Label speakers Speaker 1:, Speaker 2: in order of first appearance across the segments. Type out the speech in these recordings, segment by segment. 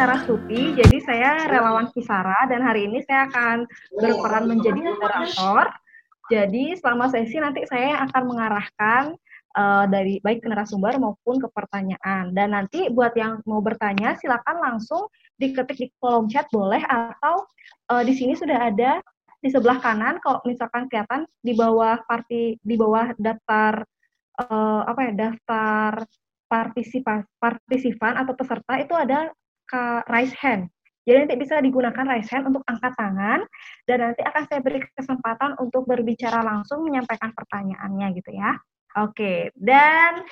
Speaker 1: Rina Rasuti, jadi saya relawan Kisara dan hari ini saya akan berperan menjadi moderator. Jadi selama sesi nanti saya akan mengarahkan uh, dari baik ke narasumber maupun ke pertanyaan. Dan nanti buat yang mau bertanya silakan langsung diketik di kolom chat boleh atau uh, di sini sudah ada di sebelah kanan kalau misalkan kelihatan di bawah parti di bawah daftar uh, apa ya daftar partisipan partisipan atau peserta itu ada ke raise hand. Jadi nanti bisa digunakan raise hand untuk angkat tangan dan nanti akan saya beri kesempatan untuk berbicara langsung menyampaikan pertanyaannya gitu ya. Oke, dan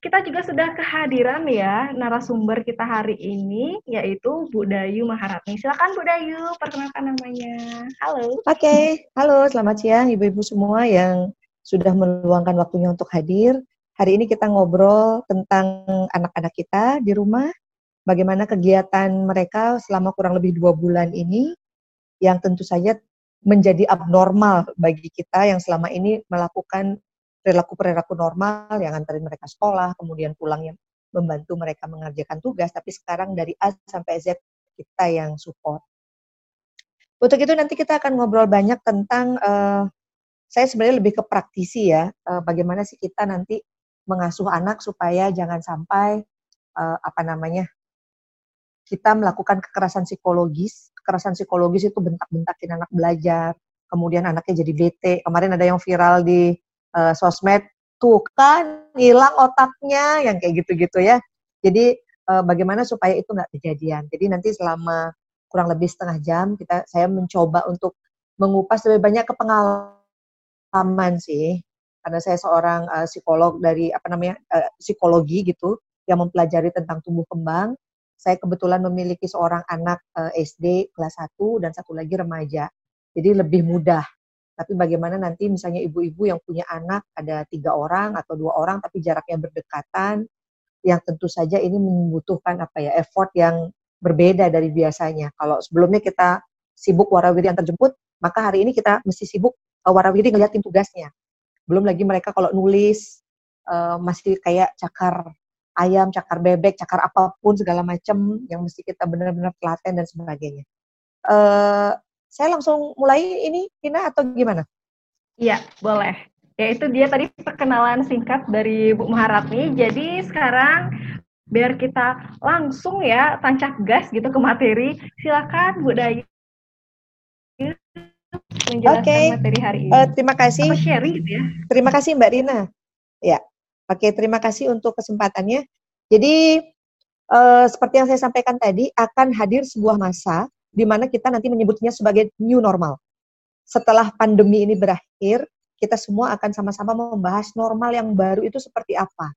Speaker 1: kita juga sudah kehadiran ya narasumber kita hari ini yaitu Bu Dayu Maharani. Silakan Bu Dayu, perkenalkan namanya. Halo.
Speaker 2: Oke, okay. halo, selamat siang ibu-ibu semua yang sudah meluangkan waktunya untuk hadir. Hari ini kita ngobrol tentang anak-anak kita di rumah, bagaimana kegiatan mereka selama kurang lebih dua bulan ini, yang tentu saja menjadi abnormal bagi kita yang selama ini melakukan perilaku-perilaku normal, yang antarin mereka sekolah, kemudian pulang yang membantu mereka mengerjakan tugas, tapi sekarang dari A sampai Z kita yang support. Untuk itu nanti kita akan ngobrol banyak tentang uh, saya sebenarnya lebih ke praktisi ya, uh, bagaimana sih kita nanti mengasuh anak supaya jangan sampai uh, apa namanya kita melakukan kekerasan psikologis. Kekerasan psikologis itu bentak-bentakin anak belajar, kemudian anaknya jadi bete. Kemarin ada yang viral di uh, sosmed, tuh kan hilang otaknya, yang kayak gitu-gitu ya. Jadi uh, bagaimana supaya itu nggak kejadian. Jadi nanti selama kurang lebih setengah jam kita saya mencoba untuk mengupas lebih banyak ke pengalaman sih karena saya seorang uh, psikolog dari apa namanya uh, psikologi gitu yang mempelajari tentang tumbuh kembang. Saya kebetulan memiliki seorang anak eh, SD kelas 1 dan satu lagi remaja. Jadi lebih mudah. Tapi bagaimana nanti misalnya ibu-ibu yang punya anak ada tiga orang atau dua orang tapi jaraknya berdekatan, yang tentu saja ini membutuhkan apa ya effort yang berbeda dari biasanya. Kalau sebelumnya kita sibuk warawiri antar jemput, maka hari ini kita mesti sibuk warawiri ngeliatin tugasnya belum lagi mereka kalau nulis uh, masih kayak cakar ayam, cakar bebek, cakar apa pun segala macam yang mesti kita benar-benar telaten dan sebagainya. Uh, saya langsung mulai ini, Tina atau gimana?
Speaker 1: Iya, boleh. Ya itu dia tadi perkenalan singkat dari Bu Maharapni. Jadi sekarang biar kita langsung ya tancap gas gitu ke materi. Silakan Bu Dayu
Speaker 2: menjelaskan okay. materi hari ini. Uh, terima kasih. Apa sharing gitu ya. Terima kasih Mbak Rina. Ya. Oke, terima kasih untuk kesempatannya. Jadi uh, seperti yang saya sampaikan tadi akan hadir sebuah masa di mana kita nanti menyebutnya sebagai new normal. Setelah pandemi ini berakhir, kita semua akan sama-sama membahas normal yang baru itu seperti apa.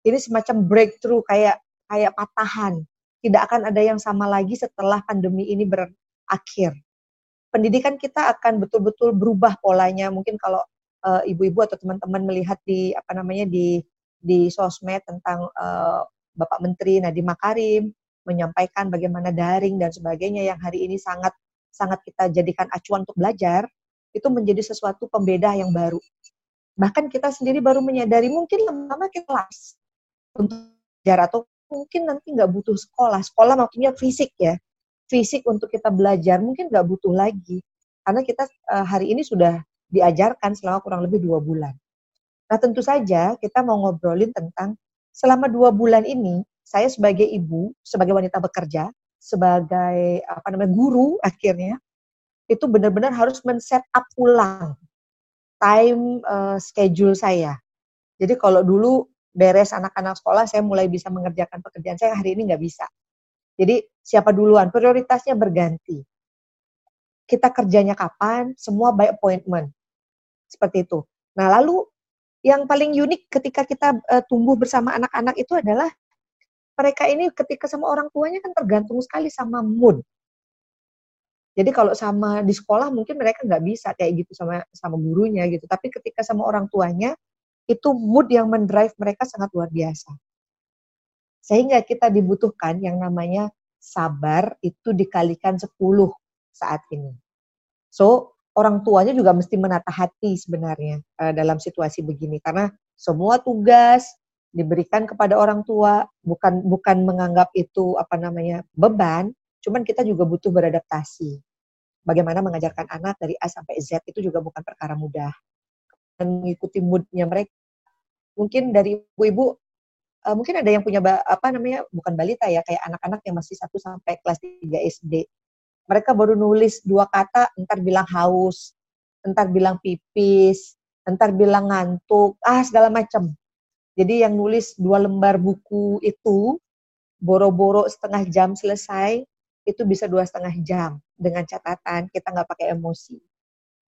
Speaker 2: Ini semacam breakthrough kayak kayak patahan. Tidak akan ada yang sama lagi setelah pandemi ini berakhir pendidikan kita akan betul-betul berubah polanya. Mungkin kalau uh, ibu-ibu atau teman-teman melihat di apa namanya di di sosmed tentang uh, Bapak Menteri Nadiem Makarim menyampaikan bagaimana daring dan sebagainya yang hari ini sangat sangat kita jadikan acuan untuk belajar itu menjadi sesuatu pembeda yang baru. Bahkan kita sendiri baru menyadari mungkin lama-lama kelas untuk belajar atau mungkin nanti nggak butuh sekolah. Sekolah maksudnya fisik ya fisik untuk kita belajar mungkin nggak butuh lagi karena kita uh, hari ini sudah diajarkan selama kurang lebih dua bulan. Nah tentu saja kita mau ngobrolin tentang selama dua bulan ini saya sebagai ibu, sebagai wanita bekerja, sebagai apa namanya guru akhirnya itu benar-benar harus men-set up ulang time uh, schedule saya. Jadi kalau dulu beres anak-anak sekolah saya mulai bisa mengerjakan pekerjaan saya hari ini nggak bisa. Jadi siapa duluan, prioritasnya berganti. Kita kerjanya kapan, semua by appointment. Seperti itu. Nah lalu yang paling unik ketika kita uh, tumbuh bersama anak-anak itu adalah mereka ini ketika sama orang tuanya kan tergantung sekali sama mood. Jadi kalau sama di sekolah mungkin mereka nggak bisa kayak gitu sama sama gurunya gitu. Tapi ketika sama orang tuanya itu mood yang mendrive mereka sangat luar biasa. Sehingga kita dibutuhkan yang namanya sabar itu dikalikan 10 saat ini. So, orang tuanya juga mesti menata hati sebenarnya uh, dalam situasi begini karena semua tugas, diberikan kepada orang tua, bukan bukan menganggap itu apa namanya beban, cuman kita juga butuh beradaptasi. Bagaimana mengajarkan anak dari A sampai Z itu juga bukan perkara mudah. Dan mengikuti moodnya mereka. Mungkin dari ibu-ibu uh, mungkin ada yang punya apa namanya bukan balita ya kayak anak-anak yang masih satu sampai kelas 3 SD. Mereka baru nulis dua kata, entar bilang haus, entar bilang pipis, entar bilang ngantuk, ah segala macam jadi yang nulis dua lembar buku itu boro-boro setengah jam selesai itu bisa dua setengah jam dengan catatan kita nggak pakai emosi.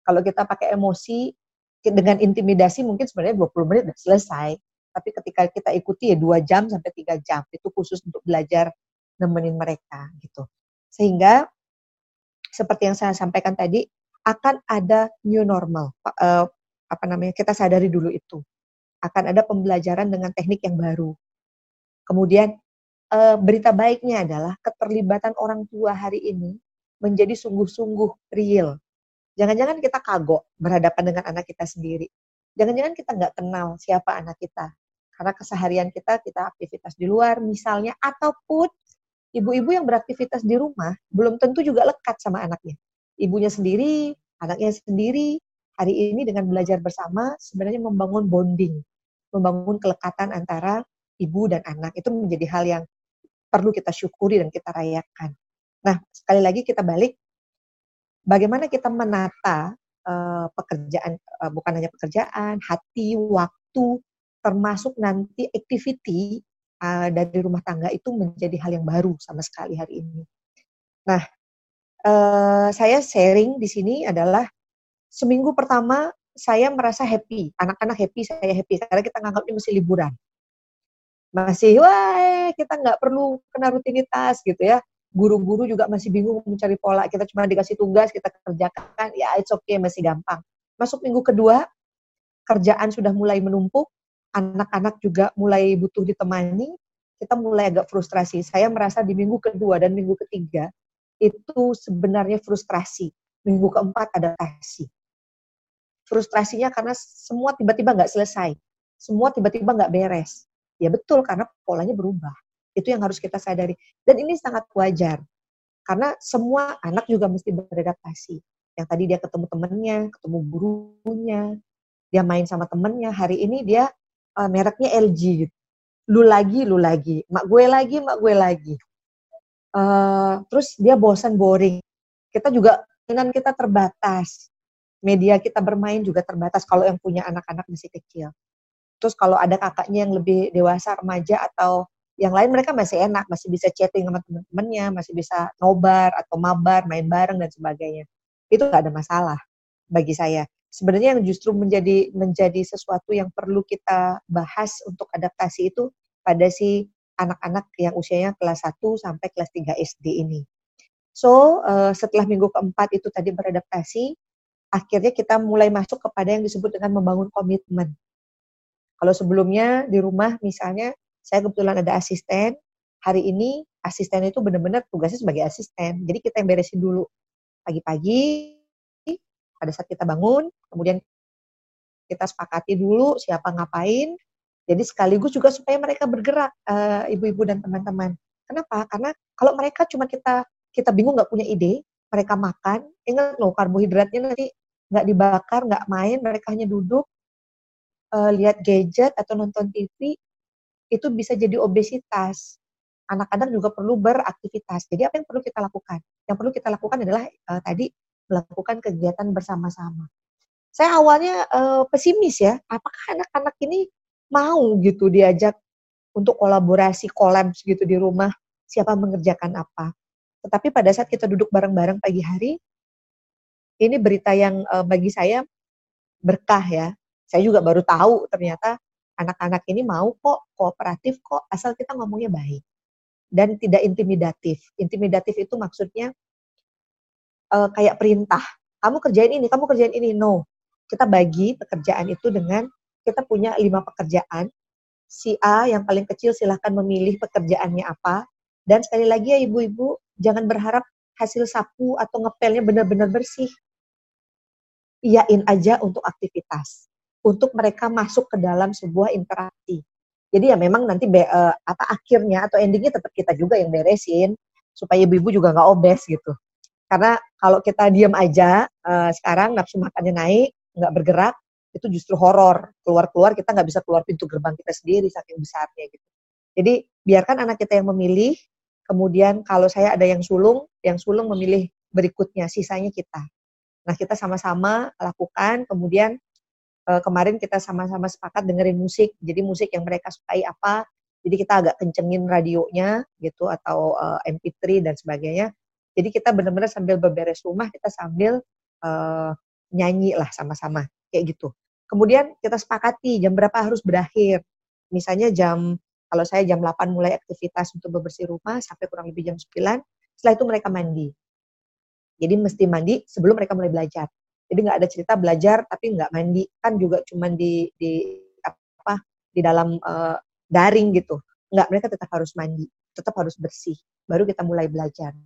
Speaker 2: Kalau kita pakai emosi dengan intimidasi mungkin sebenarnya 20 menit sudah selesai. Tapi ketika kita ikuti ya dua jam sampai tiga jam itu khusus untuk belajar nemenin mereka gitu. Sehingga seperti yang saya sampaikan tadi akan ada new normal. Uh, apa namanya? Kita sadari dulu itu akan ada pembelajaran dengan teknik yang baru. Kemudian e, berita baiknya adalah keterlibatan orang tua hari ini menjadi sungguh-sungguh real. Jangan-jangan kita kagok berhadapan dengan anak kita sendiri. Jangan-jangan kita nggak kenal siapa anak kita. Karena keseharian kita, kita aktivitas di luar misalnya, ataupun ibu-ibu yang beraktivitas di rumah belum tentu juga lekat sama anaknya. Ibunya sendiri, anaknya sendiri, hari ini dengan belajar bersama sebenarnya membangun bonding membangun kelekatan antara ibu dan anak itu menjadi hal yang perlu kita syukuri dan kita rayakan. Nah, sekali lagi kita balik, bagaimana kita menata uh, pekerjaan, uh, bukan hanya pekerjaan, hati, waktu, termasuk nanti activity uh, dari rumah tangga itu menjadi hal yang baru sama sekali hari ini. Nah, uh, saya sharing di sini adalah seminggu pertama saya merasa happy, anak-anak happy, saya happy karena kita nganggapnya masih liburan. Masih, wah kita nggak perlu kena rutinitas gitu ya. Guru-guru juga masih bingung mencari pola. Kita cuma dikasih tugas, kita kerjakan, ya it's okay, masih gampang. Masuk minggu kedua, kerjaan sudah mulai menumpuk, anak-anak juga mulai butuh ditemani, kita mulai agak frustrasi. Saya merasa di minggu kedua dan minggu ketiga itu sebenarnya frustrasi. Minggu keempat adaptasi frustrasinya karena semua tiba-tiba nggak selesai, semua tiba-tiba nggak beres. Ya betul karena polanya berubah. Itu yang harus kita sadari. Dan ini sangat wajar karena semua anak juga mesti beradaptasi. Yang tadi dia ketemu temennya, ketemu gurunya, dia main sama temennya. Hari ini dia uh, mereknya LG gitu. Lu lagi, lu lagi. Mak gue lagi, mak gue lagi. Uh, terus dia bosan boring. Kita juga keinginan kita terbatas media kita bermain juga terbatas kalau yang punya anak-anak masih kecil. Terus kalau ada kakaknya yang lebih dewasa, remaja atau yang lain mereka masih enak, masih bisa chatting sama teman-temannya, masih bisa nobar atau mabar, main bareng dan sebagainya. Itu nggak ada masalah bagi saya. Sebenarnya yang justru menjadi menjadi sesuatu yang perlu kita bahas untuk adaptasi itu pada si anak-anak yang usianya kelas 1 sampai kelas 3 SD ini. So, uh, setelah minggu keempat itu tadi beradaptasi, akhirnya kita mulai masuk kepada yang disebut dengan membangun komitmen. Kalau sebelumnya di rumah misalnya saya kebetulan ada asisten, hari ini asisten itu benar-benar tugasnya sebagai asisten. Jadi kita yang beresin dulu pagi-pagi pada saat kita bangun, kemudian kita sepakati dulu siapa ngapain. Jadi sekaligus juga supaya mereka bergerak uh, ibu-ibu dan teman-teman. Kenapa? Karena kalau mereka cuma kita kita bingung nggak punya ide, mereka makan, ingat loh karbohidratnya nanti nggak dibakar, nggak main, mereka hanya duduk, uh, lihat gadget atau nonton TV, itu bisa jadi obesitas. Anak-anak juga perlu beraktivitas. Jadi apa yang perlu kita lakukan? Yang perlu kita lakukan adalah uh, tadi melakukan kegiatan bersama-sama. Saya awalnya uh, pesimis ya, apakah anak-anak ini mau gitu diajak untuk kolaborasi, kolaps gitu di rumah, siapa mengerjakan apa. Tetapi pada saat kita duduk bareng-bareng pagi hari, ini berita yang uh, bagi saya berkah ya. Saya juga baru tahu ternyata anak-anak ini mau kok kooperatif kok asal kita ngomongnya baik dan tidak intimidatif. Intimidatif itu maksudnya uh, kayak perintah. Kamu kerjain ini, kamu kerjain ini. No, kita bagi pekerjaan itu dengan kita punya lima pekerjaan. Si A yang paling kecil silahkan memilih pekerjaannya apa. Dan sekali lagi ya ibu-ibu, jangan berharap hasil sapu atau ngepelnya benar-benar bersih iyain aja untuk aktivitas, untuk mereka masuk ke dalam sebuah interaksi. Jadi ya memang nanti be, uh, apa akhirnya atau endingnya tetap kita juga yang beresin supaya ibu-ibu juga nggak obes gitu. Karena kalau kita diam aja uh, sekarang nafsu makannya naik, nggak bergerak, itu justru horor. Keluar-keluar kita nggak bisa keluar pintu gerbang kita sendiri saking besarnya gitu. Jadi biarkan anak kita yang memilih, kemudian kalau saya ada yang sulung, yang sulung memilih berikutnya, sisanya kita. Nah kita sama-sama lakukan, kemudian uh, kemarin kita sama-sama sepakat dengerin musik, jadi musik yang mereka sukai apa, jadi kita agak kencengin radionya gitu atau eh, MP3 dan sebagainya. Jadi kita benar-benar sambil beberes rumah kita sambil uh, nyanyi lah sama-sama kayak gitu. Kemudian kita sepakati jam berapa harus berakhir. Misalnya jam, kalau saya jam 8 mulai aktivitas untuk bebersih rumah sampai kurang lebih jam 9, setelah itu mereka mandi. Jadi mesti mandi sebelum mereka mulai belajar. Jadi nggak ada cerita belajar tapi nggak mandi kan juga cuma di di apa di dalam uh, daring gitu. Nggak mereka tetap harus mandi, tetap harus bersih. Baru kita mulai belajar.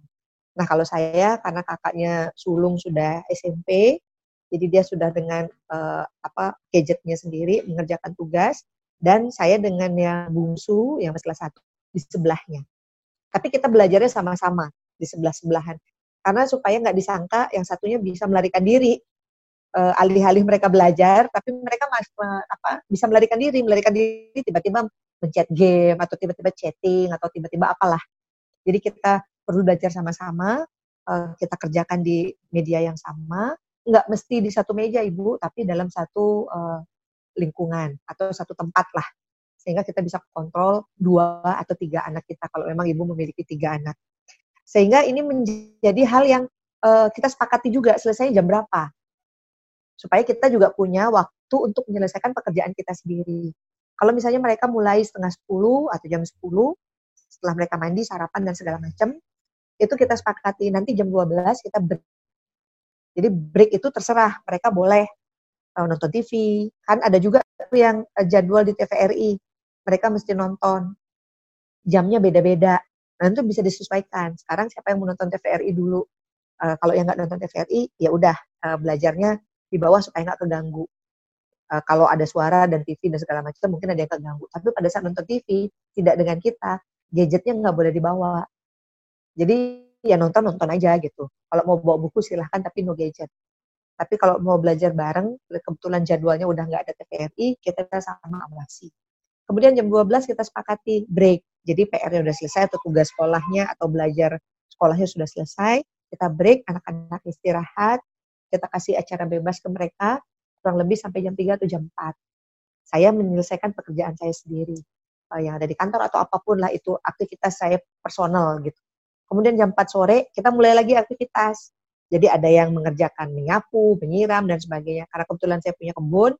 Speaker 2: Nah kalau saya karena kakaknya sulung sudah SMP, jadi dia sudah dengan uh, apa gadgetnya sendiri mengerjakan tugas dan saya dengan yang bungsu yang kelas satu di sebelahnya. Tapi kita belajarnya sama-sama di sebelah sebelahan karena supaya nggak disangka yang satunya bisa melarikan diri. Uh, alih-alih mereka belajar tapi mereka mas, uh, apa bisa melarikan diri. Melarikan diri tiba-tiba mencet game atau tiba-tiba chatting atau tiba-tiba apalah. Jadi kita perlu belajar sama-sama uh, kita kerjakan di media yang sama nggak mesti di satu meja ibu, tapi dalam satu uh, lingkungan atau satu tempat lah, sehingga kita bisa kontrol dua atau tiga anak kita kalau memang ibu memiliki tiga anak. Sehingga ini menjadi hal yang uh, kita sepakati juga selesai jam berapa, supaya kita juga punya waktu untuk menyelesaikan pekerjaan kita sendiri. Kalau misalnya mereka mulai setengah sepuluh atau jam sepuluh, setelah mereka mandi, sarapan, dan segala macam, itu kita sepakati nanti jam 12 kita jadi break itu terserah, mereka boleh uh, nonton TV. Kan ada juga yang uh, jadwal di TVRI, mereka mesti nonton. Jamnya beda-beda. Nah, itu bisa disesuaikan. Sekarang siapa yang mau nonton TVRI dulu? Uh, kalau yang nggak nonton TVRI, ya udah uh, belajarnya di bawah supaya nggak keganggu. Uh, kalau ada suara dan TV dan segala macam mungkin ada yang keganggu. Tapi pada saat nonton TV tidak dengan kita, gadgetnya nggak boleh dibawa. Jadi ya nonton nonton aja gitu. Kalau mau bawa buku silahkan tapi no gadget. Tapi kalau mau belajar bareng, kebetulan jadwalnya udah nggak ada TVRI, kita sama awasi. Kemudian jam 12 kita sepakati break. Jadi PR-nya udah selesai atau tugas sekolahnya atau belajar sekolahnya sudah selesai, kita break, anak-anak istirahat, kita kasih acara bebas ke mereka, kurang lebih sampai jam 3 atau jam 4. Saya menyelesaikan pekerjaan saya sendiri. Eh, yang ada di kantor atau apa pun lah itu aktivitas saya personal gitu. Kemudian jam 4 sore kita mulai lagi aktivitas. Jadi ada yang mengerjakan menyapu, menyiram, dan sebagainya. Karena kebetulan saya punya kebun,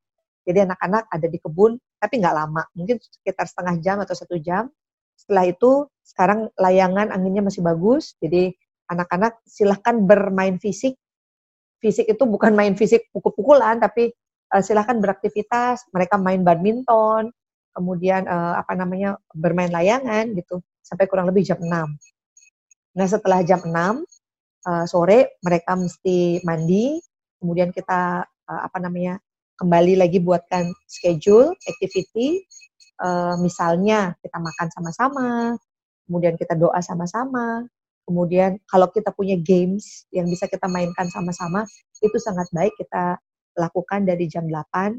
Speaker 2: jadi anak-anak ada di kebun, tapi nggak lama. Mungkin sekitar setengah jam atau satu jam. Setelah itu, sekarang layangan anginnya masih bagus, jadi anak-anak silahkan bermain fisik. Fisik itu bukan main fisik pukul-pukulan, tapi uh, silahkan beraktivitas. Mereka main badminton, kemudian uh, apa namanya bermain layangan gitu, sampai kurang lebih jam 6. Nah setelah jam 6 uh, eh, sore mereka mesti mandi, kemudian kita uh, apa namanya kembali lagi buatkan schedule activity, uh, misalnya kita makan sama-sama, kemudian kita doa sama-sama, kemudian kalau kita punya games yang bisa kita mainkan sama-sama, itu sangat baik kita lakukan dari jam 8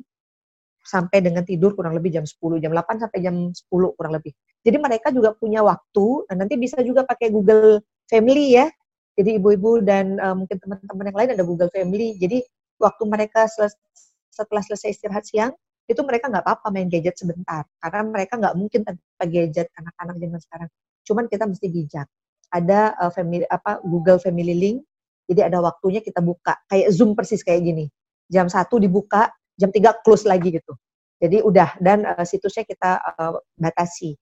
Speaker 2: sampai dengan tidur kurang lebih jam 10, jam 8 sampai jam 10 kurang lebih. Jadi mereka juga punya waktu, dan nanti bisa juga pakai Google Family ya. Jadi ibu-ibu dan uh, mungkin teman-teman yang lain ada Google Family. Jadi waktu mereka seles setelah selesai istirahat siang, itu mereka nggak apa-apa main gadget sebentar. Karena mereka nggak mungkin tanpa gadget anak-anak zaman sekarang. Cuman kita mesti bijak. Ada uh, family apa Google Family Link. Jadi ada waktunya kita buka. Kayak Zoom persis kayak gini. Jam satu dibuka, jam 3 close lagi gitu. Jadi udah dan uh, situsnya kita uh, batasi.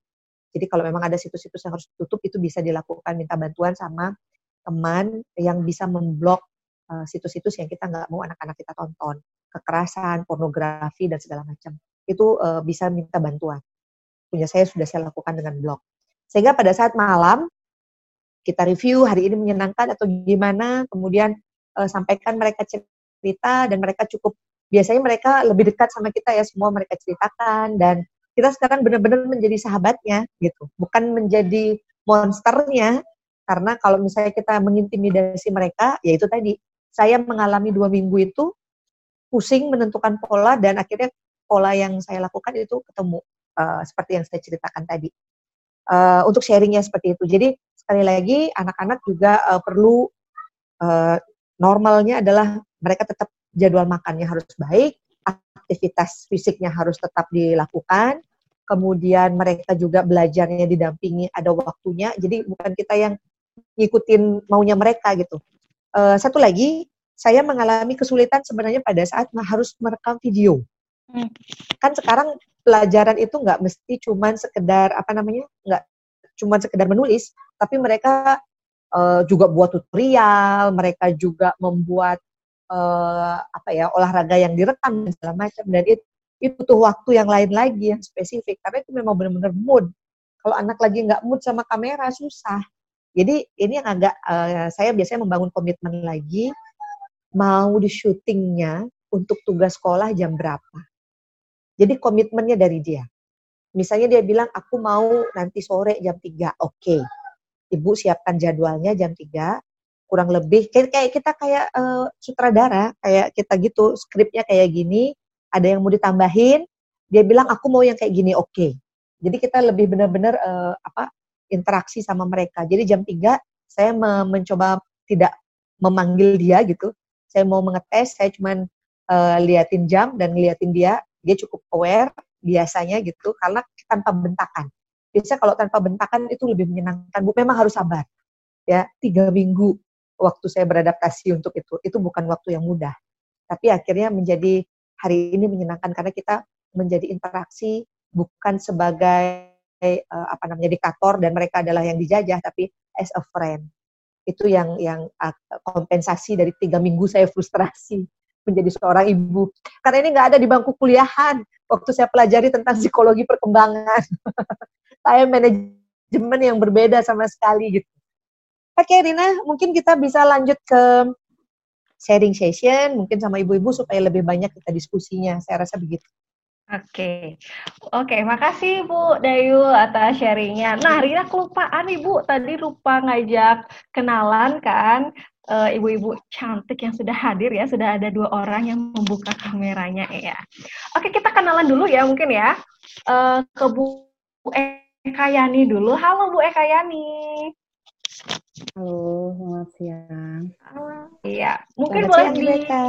Speaker 2: Jadi kalau memang ada situs-situs yang harus ditutup itu bisa dilakukan minta bantuan sama teman yang bisa memblok uh, situs-situs yang kita nggak mau anak-anak kita tonton, kekerasan, pornografi dan segala macam. Itu uh, bisa minta bantuan. Punya saya sudah saya lakukan dengan blog. Sehingga pada saat malam kita review hari ini menyenangkan atau gimana, kemudian uh, sampaikan mereka cerita dan mereka cukup biasanya mereka lebih dekat sama kita ya semua mereka ceritakan dan kita sekarang benar-benar menjadi sahabatnya gitu, bukan menjadi monsternya. Karena kalau misalnya kita mengintimidasi mereka, ya itu tadi, saya mengalami dua minggu itu pusing menentukan pola dan akhirnya pola yang saya lakukan itu ketemu uh, seperti yang saya ceritakan tadi. Uh, untuk sharingnya seperti itu. Jadi sekali lagi anak-anak juga uh, perlu uh, normalnya adalah mereka tetap jadwal makannya harus baik, aktivitas fisiknya harus tetap dilakukan, kemudian mereka juga belajarnya didampingi ada waktunya, jadi bukan kita yang ngikutin maunya mereka gitu. Uh, satu lagi, saya mengalami kesulitan sebenarnya pada saat harus merekam video. Hmm. Kan sekarang pelajaran itu nggak mesti cuman sekedar apa namanya, nggak cuman sekedar menulis, tapi mereka uh, juga buat tutorial, mereka juga membuat uh, apa ya olahraga yang direkam dan segala macam. Dan itu itu butuh waktu yang lain lagi yang spesifik. Karena itu memang benar-benar mood. Kalau anak lagi nggak mood sama kamera susah. Jadi ini yang agak uh, saya biasanya membangun komitmen lagi mau di syutingnya untuk tugas sekolah jam berapa. Jadi komitmennya dari dia. Misalnya dia bilang aku mau nanti sore jam 3 oke. Okay. ibu siapkan jadwalnya jam 3 kurang lebih kayak, kayak kita kayak uh, sutradara kayak kita gitu skripnya kayak gini ada yang mau ditambahin dia bilang aku mau yang kayak gini. Oke. Okay. jadi kita lebih benar-benar uh, apa interaksi sama mereka. Jadi jam 3 saya me mencoba tidak memanggil dia gitu. Saya mau mengetes saya cuman uh, liatin jam dan ngeliatin dia dia cukup aware biasanya gitu karena tanpa bentakan. Biasa kalau tanpa bentakan itu lebih menyenangkan. Bu memang harus sabar ya. Tiga minggu waktu saya beradaptasi untuk itu. Itu bukan waktu yang mudah. Tapi akhirnya menjadi hari ini menyenangkan karena kita menjadi interaksi bukan sebagai uh, apa namanya diktator dan mereka adalah yang dijajah tapi as a friend. Itu yang yang uh, kompensasi dari tiga minggu saya frustrasi menjadi seorang ibu. Karena ini nggak ada di bangku kuliahan. Waktu saya pelajari tentang psikologi perkembangan. saya manajemen yang berbeda sama sekali gitu. Oke Rina, mungkin kita bisa lanjut ke sharing session, mungkin sama ibu-ibu supaya lebih banyak kita diskusinya. Saya rasa begitu.
Speaker 1: Oke, oke, makasih Bu Dayu atas sharingnya. Nah, Rina kelupaan Ibu tadi lupa ngajak kenalan kan eh, ibu-ibu uh, cantik yang sudah hadir ya, sudah ada dua orang yang membuka kameranya ya. Oke, kita kenalan dulu ya mungkin ya uh, ke Bu Eka Yani dulu. Halo Bu Eka Yani.
Speaker 3: Halo, selamat siang.
Speaker 1: Iya, mungkin selamat boleh di... Eka.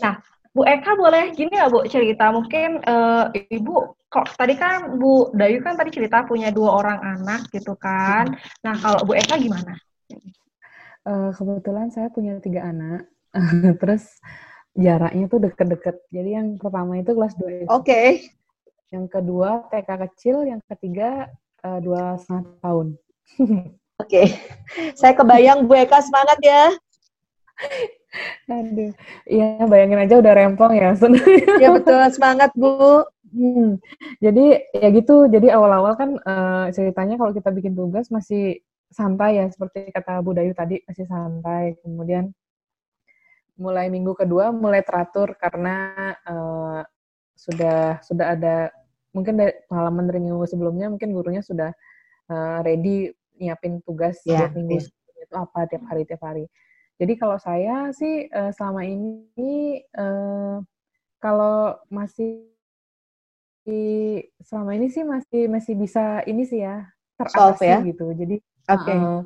Speaker 1: Nah, Bu Eka boleh gini ya Bu cerita, mungkin uh, Ibu kok tadi kan Bu Dayu kan tadi cerita punya dua orang anak gitu kan. Nah, kalau Bu Eka gimana?
Speaker 3: Uh, kebetulan saya punya tiga anak, terus jaraknya tuh deket-deket. Jadi yang pertama itu kelas 2
Speaker 2: Oke. Okay.
Speaker 3: Yang kedua TK kecil, yang ketiga dua setengah tahun.
Speaker 2: Oke, okay. saya kebayang Bu Eka semangat ya.
Speaker 3: Aduh, iya bayangin aja udah rempong ya.
Speaker 2: Iya betul, semangat Bu.
Speaker 3: Hmm. Jadi ya gitu, jadi awal-awal kan uh, ceritanya kalau kita bikin tugas masih santai ya, seperti kata Bu Dayu tadi masih santai. Kemudian mulai minggu kedua mulai teratur karena uh, sudah sudah ada mungkin dari pengalaman dari minggu sebelumnya mungkin gurunya sudah uh, ready nyiapin tugas yeah, buat minggu yeah. itu apa tiap hari tiap hari. Jadi kalau saya sih uh, selama ini uh, kalau masih selama ini sih masih masih bisa ini sih ya teratasi ya? gitu. Jadi okay. uh,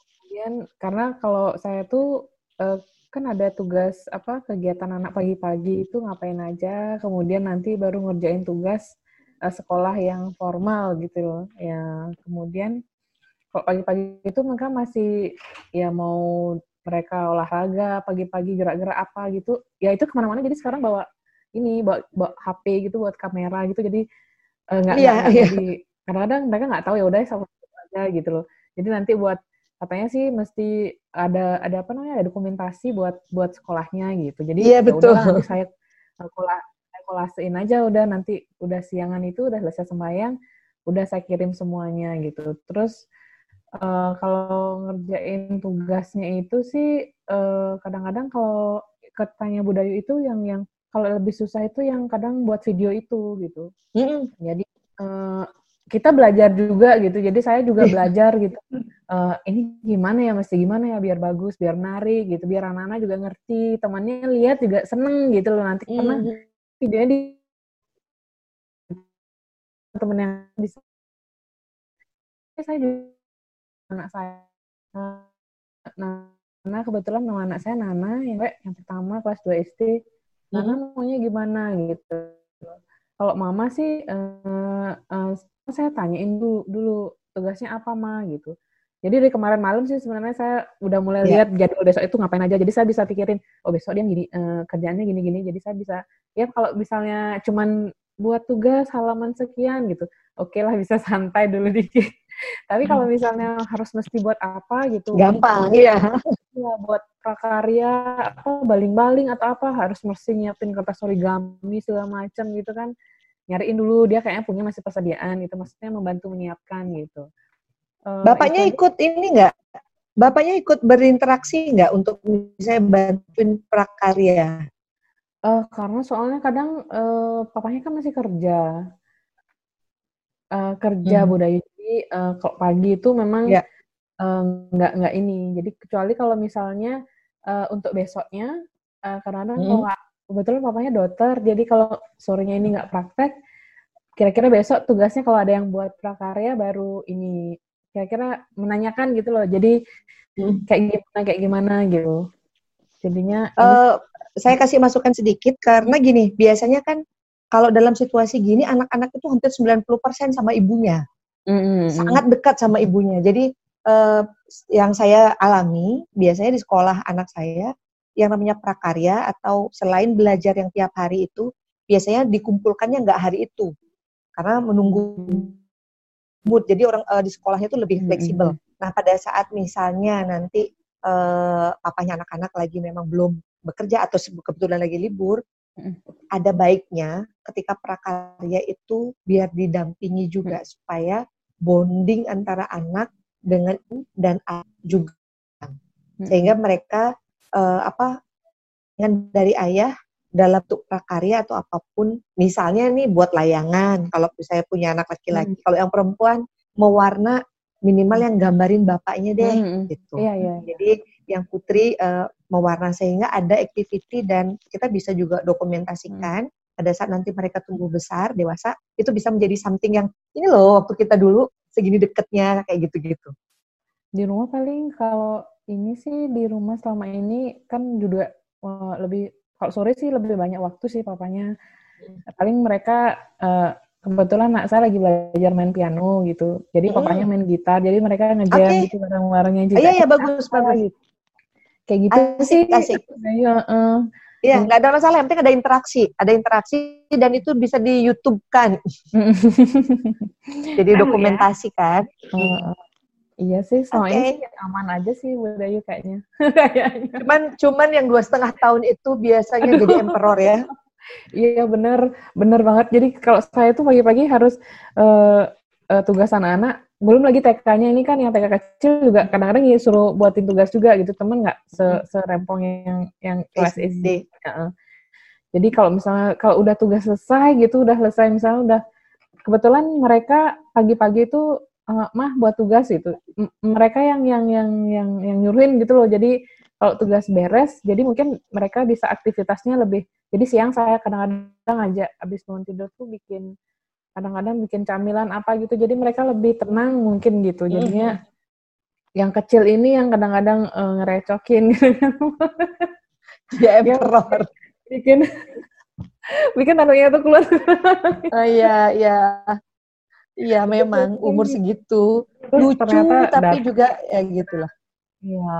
Speaker 3: kemudian karena kalau saya tuh uh, kan ada tugas apa kegiatan anak pagi-pagi itu ngapain aja, kemudian nanti baru ngerjain tugas uh, sekolah yang formal gitu loh. Ya, kemudian kalau pagi-pagi itu mereka masih ya mau mereka olahraga pagi-pagi gerak-gerak apa gitu ya itu ke mana-mana jadi sekarang bawa ini bawa, bawa HP gitu buat kamera gitu jadi eh, nggak uh, yeah, yeah. jadi kadang-kadang mereka nggak tahu ya udah sama aja gitu loh jadi nanti buat katanya sih mesti ada ada apa namanya ada dokumentasi buat buat sekolahnya gitu jadi
Speaker 2: yeah, ya betul.
Speaker 3: udah nanti saya sekolah kolasein aja udah nanti udah siangan itu udah selesai sembahyang udah saya kirim semuanya gitu terus uh, kalau ngerjain tugasnya itu sih eh, kadang-kadang kalau katanya budaya itu yang yang kalau lebih susah itu yang kadang buat video itu gitu. Mm -hmm. Jadi uh, kita belajar juga gitu. Jadi saya juga belajar gitu. Uh, ini gimana ya, mesti gimana ya biar bagus, biar menarik gitu, biar anak-anak juga ngerti, temannya lihat juga seneng gitu loh nanti karena videonya di temen yang bisa saya juga anak saya. Nah, nah kebetulan nama anak saya Nana yang yang pertama kelas 2 SD Nana hmm. maunya gimana gitu. Kalau mama sih uh, uh, saya tanyain dulu dulu tugasnya apa mah gitu jadi dari kemarin malam sih sebenarnya saya udah mulai yeah. lihat jadwal besok itu ngapain aja. Jadi saya bisa pikirin, oh besok dia gini, uh, kerjaannya gini-gini. Jadi saya bisa, ya kalau misalnya cuman buat tugas halaman sekian gitu, oke okay lah bisa santai dulu dikit. Tapi kalau misalnya harus mesti buat apa gitu,
Speaker 2: gampang iya.
Speaker 3: Ya buat prakarya apa baling-baling atau apa harus mesti nyiapin kertas origami segala macam gitu kan. Nyariin dulu dia kayaknya punya masih persediaan itu maksudnya membantu menyiapkan gitu.
Speaker 2: Uh, Bapaknya ikut ini enggak? Bapaknya ikut berinteraksi nggak untuk misalnya bantuin prakarya?
Speaker 3: Uh, karena soalnya kadang uh, papanya kan masih kerja uh, kerja hmm. budaya jadi uh, kalau pagi itu memang ya. uh, nggak nggak ini jadi kecuali kalau misalnya uh, untuk besoknya uh, kadang-kadang hmm. kalau kebetulan papanya dokter jadi kalau sorenya ini nggak praktek kira-kira besok tugasnya kalau ada yang buat prakarya baru ini kira-kira menanyakan gitu loh jadi hmm. kayak gimana kayak gimana gitu jadinya
Speaker 2: uh, saya kasih masukan sedikit karena gini biasanya kan kalau dalam situasi gini anak-anak itu hampir 90% sama ibunya. Mm-hmm. Sangat dekat sama ibunya. Jadi uh, yang saya alami biasanya di sekolah anak saya yang namanya prakarya atau selain belajar yang tiap hari itu biasanya dikumpulkannya nggak hari itu karena menunggu mood. Jadi orang uh, di sekolahnya itu lebih fleksibel. Mm-hmm. Nah pada saat misalnya nanti uh, papanya anak-anak lagi memang belum bekerja atau kebetulan lagi libur, ada baiknya ketika prakarya itu biar didampingi juga hmm. supaya bonding antara anak dengan dan juga hmm. sehingga mereka uh, apa dengan dari ayah dalam bentuk prakarya atau apa pun misalnya nih buat layangan kalau saya punya anak laki-laki hmm. kalau yang perempuan mewarna minimal yang gambarin bapaknya deh hmm. gitu iya, iya, iya. jadi yang putri uh, mewarna sehingga ada activity dan kita bisa juga dokumentasikan hmm. pada saat nanti mereka tumbuh besar dewasa itu bisa menjadi something yang ini loh waktu kita dulu segini deketnya kayak gitu-gitu
Speaker 3: di rumah paling kalau ini sih di rumah selama ini kan juga uh, lebih kalau sore sih lebih banyak waktu sih papanya hmm. paling mereka uh, kebetulan anak saya lagi belajar main piano gitu jadi hmm. papanya main gitar jadi mereka ngejam okay. gitu bareng-barengnya
Speaker 2: juga iya iya bagus bagus gitu
Speaker 3: kayak gitu asik, sih asik
Speaker 2: ya uh, Iya, nggak ada masalah. Yang penting ada interaksi, ada interaksi dan itu bisa di YouTube kan. Jadi dokumentasi kan.
Speaker 3: Uh, iya sih, soalnya okay. aman aja sih budaya kayaknya.
Speaker 2: cuman, cuman yang dua setengah tahun itu biasanya Aduh. jadi emperor ya.
Speaker 3: Iya benar, benar banget. Jadi kalau saya tuh pagi-pagi harus uh, uh, tugas anak-anak belum lagi TK-nya ini kan yang TK kecil juga kadang-kadang ya suruh buatin tugas juga gitu temen nggak se hmm. serempong yang yang kelas SD. Uh, jadi kalau misalnya kalau udah tugas selesai gitu udah selesai misalnya udah kebetulan mereka pagi-pagi itu uh, mah buat tugas itu. M mereka yang yang yang yang yang nyuruhin gitu loh. Jadi kalau tugas beres jadi mungkin mereka bisa aktivitasnya lebih jadi siang saya kadang-kadang aja abis bangun tidur tuh bikin kadang-kadang bikin camilan apa gitu. Jadi mereka lebih tenang mungkin gitu. Jadinya mm yang kecil ini yang kadang-kadang uh, ngerecokin gitu
Speaker 2: ya emperor.
Speaker 3: bikin bikin anunya tuh keluar.
Speaker 2: Oh iya iya iya memang umur segitu. Terus lucu tapi juga ya gitulah.
Speaker 3: Iya.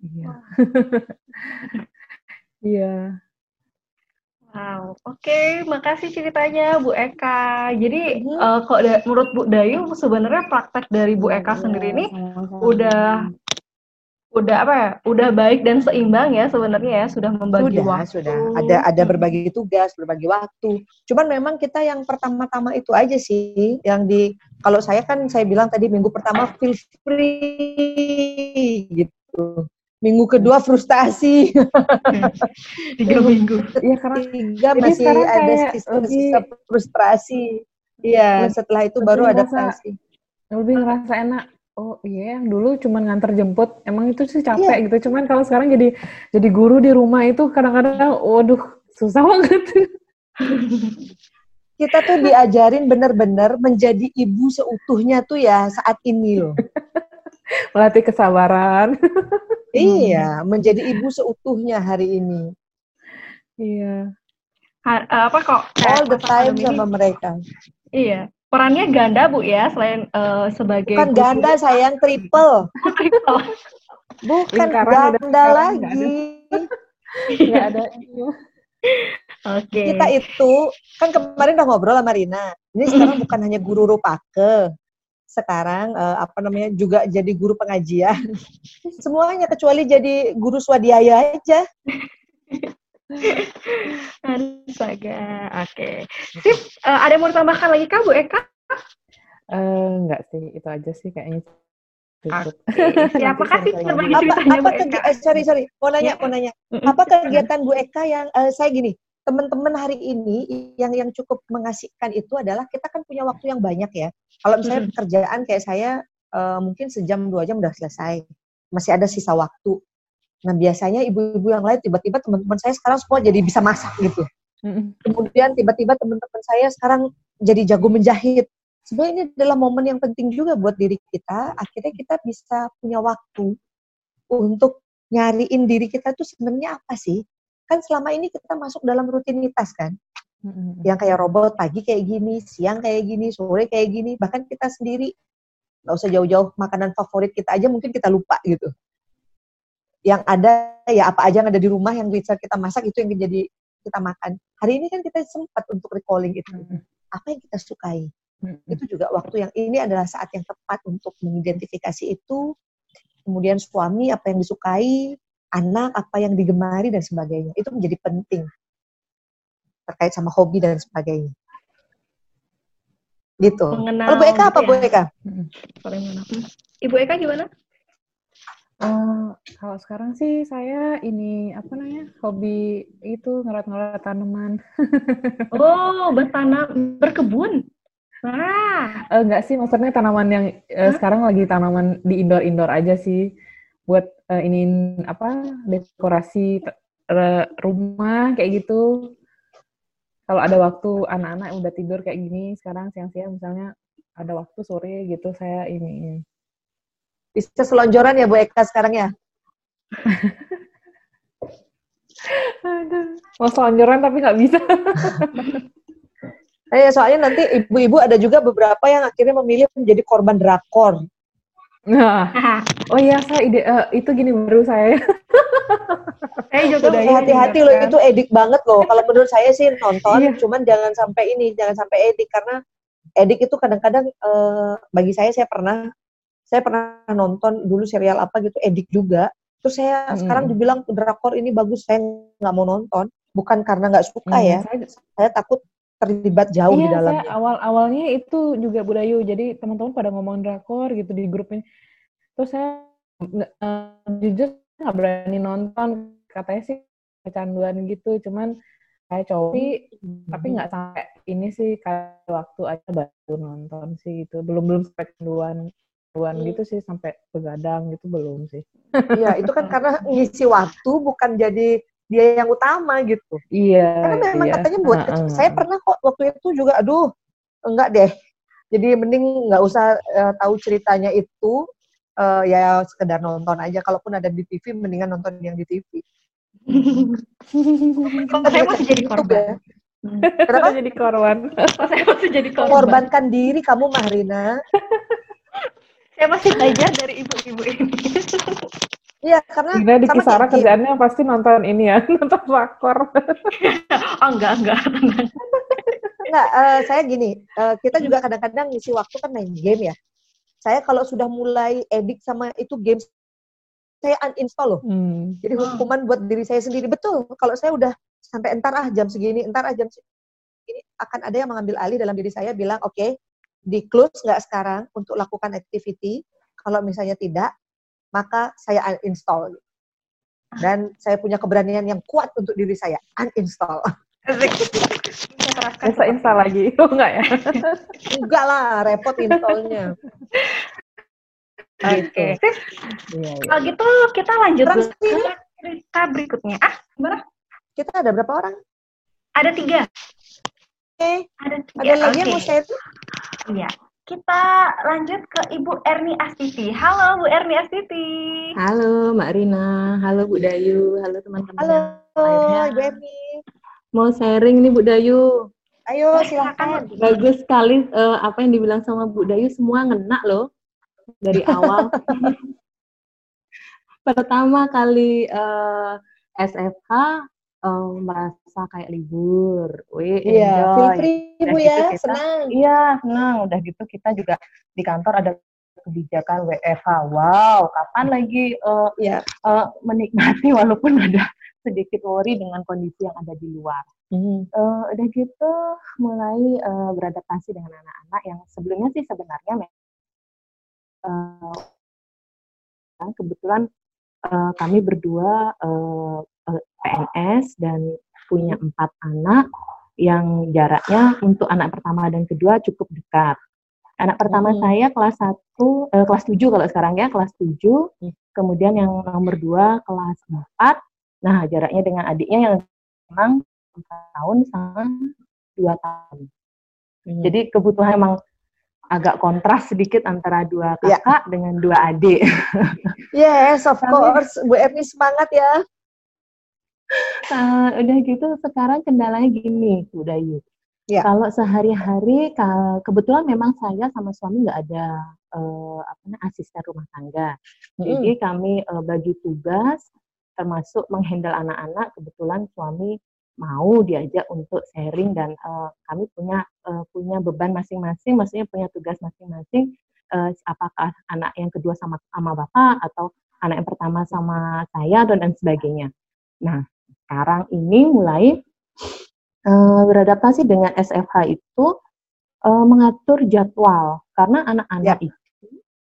Speaker 3: Iya. Iya.
Speaker 1: Wow, oke, okay, makasih ceritanya Bu Eka. Jadi hmm. uh, kok da menurut Bu Dayu sebenarnya praktek dari Bu Eka iya, sendiri ini udah udah apa ya? Udah baik dan seimbang ya sebenarnya ya, sudah membagi
Speaker 2: sudah,
Speaker 1: waktu.
Speaker 2: Sudah, ada ada berbagi tugas, berbagi waktu. Cuman memang kita yang pertama-tama itu aja sih yang di kalau saya kan saya bilang tadi minggu pertama feel free gitu. Minggu kedua frustasi.
Speaker 1: Tiga minggu.
Speaker 2: Iya karena tiga masih ada sisa-sisa frustrasi. Iya, setelah itu baru adaptasi.
Speaker 3: Lebih ngerasa enak. Oh iya, yang dulu cuma nganter jemput, emang itu sih capek iya. gitu. Cuman kalau sekarang jadi jadi guru di rumah itu kadang-kadang, waduh, susah banget.
Speaker 2: Kita tuh diajarin benar-benar menjadi ibu seutuhnya tuh ya saat ini loh.
Speaker 3: Melatih kesabaran.
Speaker 2: iya, menjadi ibu seutuhnya hari ini.
Speaker 3: Iya.
Speaker 1: Ha, apa kok?
Speaker 2: All the time sama mereka.
Speaker 1: Iya perannya ganda bu ya selain uh, sebagai
Speaker 2: bukan ganda sayang triple bukan ganda lagi
Speaker 3: ada
Speaker 2: Oke. Okay. Kita itu kan kemarin udah ngobrol sama Rina. Ini sekarang bukan hanya guru rupake. Sekarang uh, apa namanya juga jadi guru pengajian. Semuanya kecuali jadi guru swadhyaya aja.
Speaker 1: Astaga, oke. Okay. Sip, uh, ada yang mau ditambahkan lagi kak Bu Eka?
Speaker 3: Uh, enggak sih, itu aja sih kayaknya.
Speaker 1: Oke, okay. siapa kasih berbagi
Speaker 2: ceritanya apa, apa Bu Eka? Eh, sorry, sorry, mau nanya, ya. mau nanya. Apa kegiatan Bu Eka yang, uh, saya gini, teman-teman hari ini yang yang cukup mengasihkan itu adalah kita kan punya waktu yang banyak ya. Kalau misalnya pekerjaan kayak saya, uh, mungkin sejam dua jam udah selesai. Masih ada sisa waktu Nah biasanya ibu-ibu yang lain tiba-tiba teman-teman saya sekarang semua jadi bisa masak gitu. Kemudian tiba-tiba teman-teman saya sekarang jadi jago menjahit. Sebenarnya ini adalah momen yang penting juga buat diri kita. Akhirnya kita bisa punya waktu untuk nyariin diri kita tuh sebenarnya apa sih? Kan selama ini kita masuk dalam rutinitas kan. Yang kayak robot pagi kayak gini, siang kayak gini, sore kayak gini. Bahkan kita sendiri nggak usah jauh-jauh makanan favorit kita aja mungkin kita lupa gitu yang ada ya apa aja yang ada di rumah yang bisa kita masak itu yang menjadi kita makan. Hari ini kan kita sempat untuk recalling itu. Apa yang kita sukai? Itu juga waktu yang ini adalah saat yang tepat untuk mengidentifikasi itu. Kemudian suami apa yang disukai, anak apa yang digemari dan sebagainya. Itu menjadi penting terkait sama hobi dan sebagainya. Gitu. Mengenal Bu Eka apa ya. Bu Eka? Hmm.
Speaker 1: Ibu Eka gimana?
Speaker 3: Uh, kalau sekarang sih saya ini apa namanya hobi itu ngerat-ngerat tanaman.
Speaker 1: oh, bertanam, berkebun.
Speaker 3: Wah. Uh, enggak sih, maksudnya tanaman yang uh, sekarang lagi tanaman di indoor-indoor aja sih, buat uh, ini apa dekorasi rumah kayak gitu. Kalau ada waktu anak-anak udah tidur kayak gini, sekarang siang-siang misalnya ada waktu sore gitu saya ini
Speaker 2: bisa selonjoran ya Bu Eka sekarang ya?
Speaker 3: Mau selonjoran tapi nggak bisa.
Speaker 2: Eh, soalnya nanti ibu-ibu ada juga beberapa yang akhirnya memilih menjadi korban drakor.
Speaker 3: Nah, oh iya saya ide uh, itu gini baru saya.
Speaker 2: Eh juga hati-hati loh itu edik banget loh. Kalau menurut saya sih nonton, iya. cuman jangan sampai ini, jangan sampai edik karena edik itu kadang-kadang uh, bagi saya saya pernah saya pernah nonton dulu serial apa gitu edik juga terus saya hmm. sekarang dibilang drakor ini bagus saya nggak mau nonton. Bukan karena nggak suka hmm. ya saya, saya takut terlibat jauh iya, di dalamnya.
Speaker 3: saya awal awalnya itu juga budayu jadi teman-teman pada ngomong drakor gitu di grup ini. Terus saya uh, jujur nggak berani nonton. Katanya sih kecanduan gitu cuman saya coba hmm. tapi nggak sampai ini sih kayak waktu aja baru nonton sih gitu. Belum belum sampai kecanduan Tuan gitu sih sampai begadang gitu belum sih.
Speaker 2: Iya, itu kan karena ngisi waktu bukan jadi dia yang utama gitu.
Speaker 3: Iya.
Speaker 2: Karena memang iya. katanya buat uh, uh. saya pernah kok waktu itu juga aduh enggak deh. Jadi mending nggak usah uh, tahu ceritanya itu uh, ya sekedar nonton aja kalaupun ada di TV mendingan nonton yang di TV.
Speaker 1: saya masih jadi korban. Ya.
Speaker 3: Kenapa? jadi korban.
Speaker 1: saya masih jadi korban.
Speaker 2: Korbankan diri kamu Mahrina.
Speaker 1: Saya masih belajar dari ibu-ibu ini.
Speaker 2: Iya, karena
Speaker 3: Gina di Kisara kerjaannya pasti nonton ini ya, nonton rakor.
Speaker 1: oh, enggak, enggak.
Speaker 2: Enggak, uh, saya gini, uh, kita juga kadang-kadang ngisi waktu kan main game ya. Saya kalau sudah mulai edik sama itu games, saya uninstall loh. Hmm. Jadi hukuman buat diri saya sendiri. Betul, kalau saya udah sampai entar ah jam segini, entar ah jam segini, akan ada yang mengambil alih dalam diri saya bilang, oke, okay, di close nggak sekarang untuk lakukan activity. Kalau misalnya tidak, maka saya uninstall. dan saya punya keberanian yang kuat untuk diri saya uninstall.
Speaker 3: Bisa install lagi, oh, enggak ya?
Speaker 2: enggak lah, repot installnya.
Speaker 1: Oke. Okay. Gitu. Iya, iya. Kalau gitu kita lanjut ke cerita berikutnya. Ah, gimana?
Speaker 2: Kita ada berapa orang?
Speaker 1: Ada tiga.
Speaker 2: Ada tiga. Ada lagi okay. yang mau saya itu?
Speaker 1: Iya. Kita lanjut ke Ibu Erni Astiti. Halo Bu Erni Astiti.
Speaker 4: Halo Mbak Rina. Halo Bu Dayu. Halo teman-teman.
Speaker 2: Halo Ibu Erni.
Speaker 4: Mau sharing nih Bu Dayu.
Speaker 2: Ayo silakan.
Speaker 4: Bagus sekali uh, apa yang dibilang sama Bu Dayu semua ngena loh dari awal. Pertama kali uh, eh, SFH eh, merasa kayak libur.
Speaker 2: Wih, iya, feel free Ibu ya, gitu kita, senang.
Speaker 4: Iya, senang. Udah gitu kita juga di kantor ada kebijakan WFH. Wow, kapan lagi uh, ya. uh, menikmati walaupun ada sedikit worry dengan kondisi yang ada di luar. Hmm. Uh, udah gitu mulai uh, beradaptasi dengan anak-anak yang sebelumnya sih sebenarnya uh, kebetulan uh, kami berdua uh, eh, PNS dan punya empat anak yang jaraknya untuk anak pertama dan kedua cukup dekat. Anak pertama hmm. saya kelas satu, uh, kelas tujuh kalau sekarang ya, kelas tujuh. Hmm. Kemudian yang nomor dua kelas empat. Nah, jaraknya dengan adiknya yang memang tahun sama dua tahun. Hmm. Jadi kebutuhan emang agak kontras sedikit antara dua ya. kakak yeah. dengan dua adik.
Speaker 2: yes, of course. Bu Erni semangat ya.
Speaker 4: Uh, udah gitu sekarang kendalanya gini, Bu Dayu. Yeah. Kalau sehari-hari, kebetulan memang saya sama suami nggak ada uh, apa namanya asisten rumah tangga. Mm. Jadi kami uh, bagi tugas, termasuk menghandle anak-anak. Kebetulan suami mau diajak untuk sharing dan uh, kami punya uh, punya beban masing-masing, maksudnya punya tugas masing-masing. Uh, apakah anak yang kedua sama sama bapak atau anak yang pertama sama saya dan dan sebagainya. Nah, sekarang ini mulai uh, beradaptasi dengan SFH itu uh, mengatur jadwal karena anak-anak ya. itu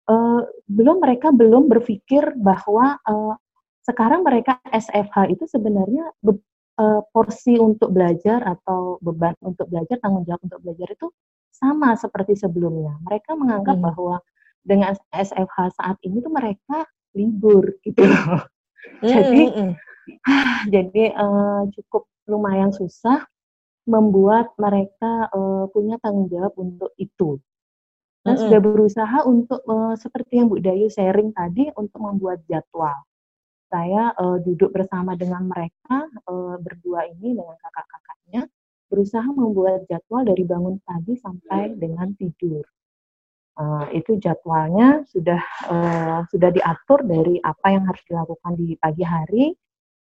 Speaker 4: uh, belum mereka belum berpikir bahwa uh, sekarang mereka SFH itu sebenarnya uh, porsi untuk belajar atau beban untuk belajar, tanggung jawab untuk belajar itu sama seperti sebelumnya. Mereka menganggap hmm. bahwa dengan SFH saat ini tuh mereka libur gitu loh. Hmm. jadi hmm. Jadi uh, cukup lumayan susah membuat mereka uh, punya tanggung jawab untuk itu. Dan hmm. sudah berusaha untuk uh, seperti yang Bu Dayu sharing tadi untuk membuat jadwal saya uh, duduk bersama dengan mereka uh, berdua ini dengan kakak-kakaknya berusaha membuat jadwal dari bangun pagi sampai dengan tidur. Uh, itu jadwalnya sudah uh, sudah diatur dari apa yang harus dilakukan di pagi hari.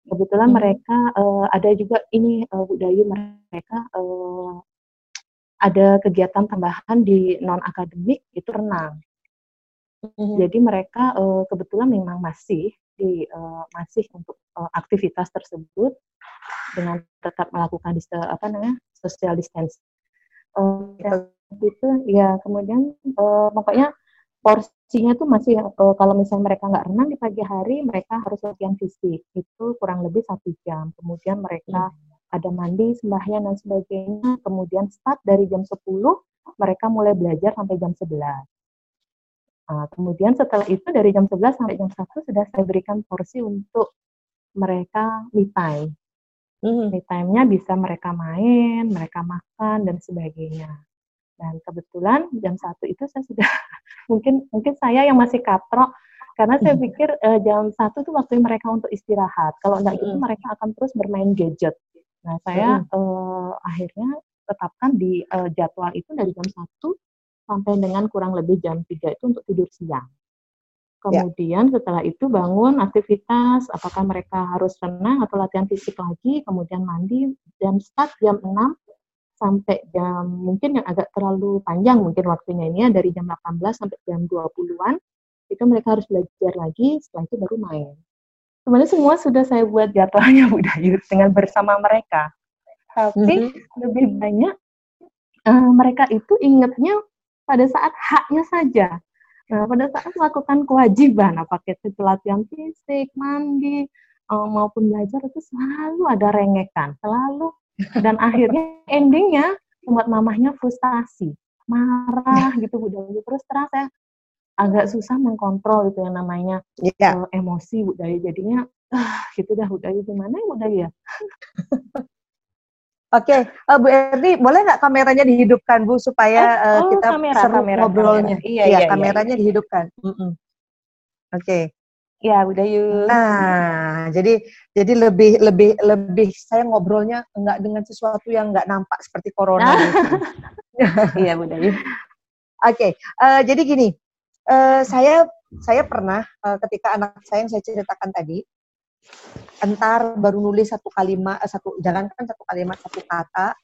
Speaker 4: Kebetulan hmm. mereka uh, ada juga ini uh, budaya mereka uh, ada kegiatan tambahan di non akademik itu renang. Hmm. Jadi mereka uh, kebetulan memang masih di uh, masih untuk uh, aktivitas tersebut dengan tetap melakukan dis apa namanya social distance. Uh, itu ya kemudian uh, pokoknya porsinya tuh masih uh, kalau misalnya mereka nggak renang di pagi hari mereka harus latihan fisik itu kurang lebih satu jam kemudian mereka hmm. ada mandi sembahyang dan sebagainya kemudian start dari jam 10 mereka mulai belajar sampai jam 11 Nah, kemudian setelah itu dari jam 11 sampai jam 1 sudah saya berikan porsi untuk mereka me time. Mm. Me time-nya bisa mereka main, mereka makan dan sebagainya. Dan kebetulan jam 1 itu saya sudah mungkin mungkin saya yang masih katrok karena saya pikir uh, jam 1 itu waktu mereka untuk istirahat. Kalau enggak gitu mereka akan terus bermain gadget. Nah, saya uh, akhirnya tetapkan di uh, jadwal itu dari jam 1 sampai dengan kurang lebih jam 3 itu untuk tidur siang. Ya. Kemudian ya. setelah itu bangun aktivitas, apakah mereka harus renang atau latihan fisik lagi, kemudian mandi, jam start jam 6 sampai jam mungkin yang agak terlalu panjang mungkin waktunya ini ya dari jam 18 sampai jam 20-an itu mereka harus belajar lagi setelah itu baru main. Sebenarnya semua sudah saya buat jadwalnya Bu Dayu dengan bersama mereka. Tapi mm -hmm. lebih banyak uh, mereka itu ingatnya pada saat haknya saja. Nah, pada saat melakukan kewajiban, apakah itu latihan fisik, mandi, uh, maupun belajar itu selalu ada rengekan, selalu. Dan akhirnya endingnya membuat mamahnya frustasi, marah gitu Bu Dayu. Terus terang saya agak susah mengkontrol itu yang namanya yeah. uh, emosi Bu Dayu. Jadinya ah gitu dah Bu Dayu gimana ya Bu Dayu ya?
Speaker 2: Oke, okay. uh, Bu Erni, boleh nggak kameranya dihidupkan Bu supaya uh, oh, kita kamera, seru kamera, ngobrolnya? Kamera. Iya, iya, iya, kameranya iya. dihidupkan. Mm -mm. Oke. Okay.
Speaker 4: Ya, udah yuk.
Speaker 2: Nah, jadi jadi lebih lebih lebih saya ngobrolnya nggak dengan sesuatu yang nggak nampak seperti corona. Nah. Gitu.
Speaker 4: iya, udah yuk.
Speaker 2: Oke, okay. uh, jadi gini, uh, saya saya pernah uh, ketika anak saya yang saya ceritakan tadi, entar baru nulis satu kalimat eh, satu jangan kan satu kalimat satu kata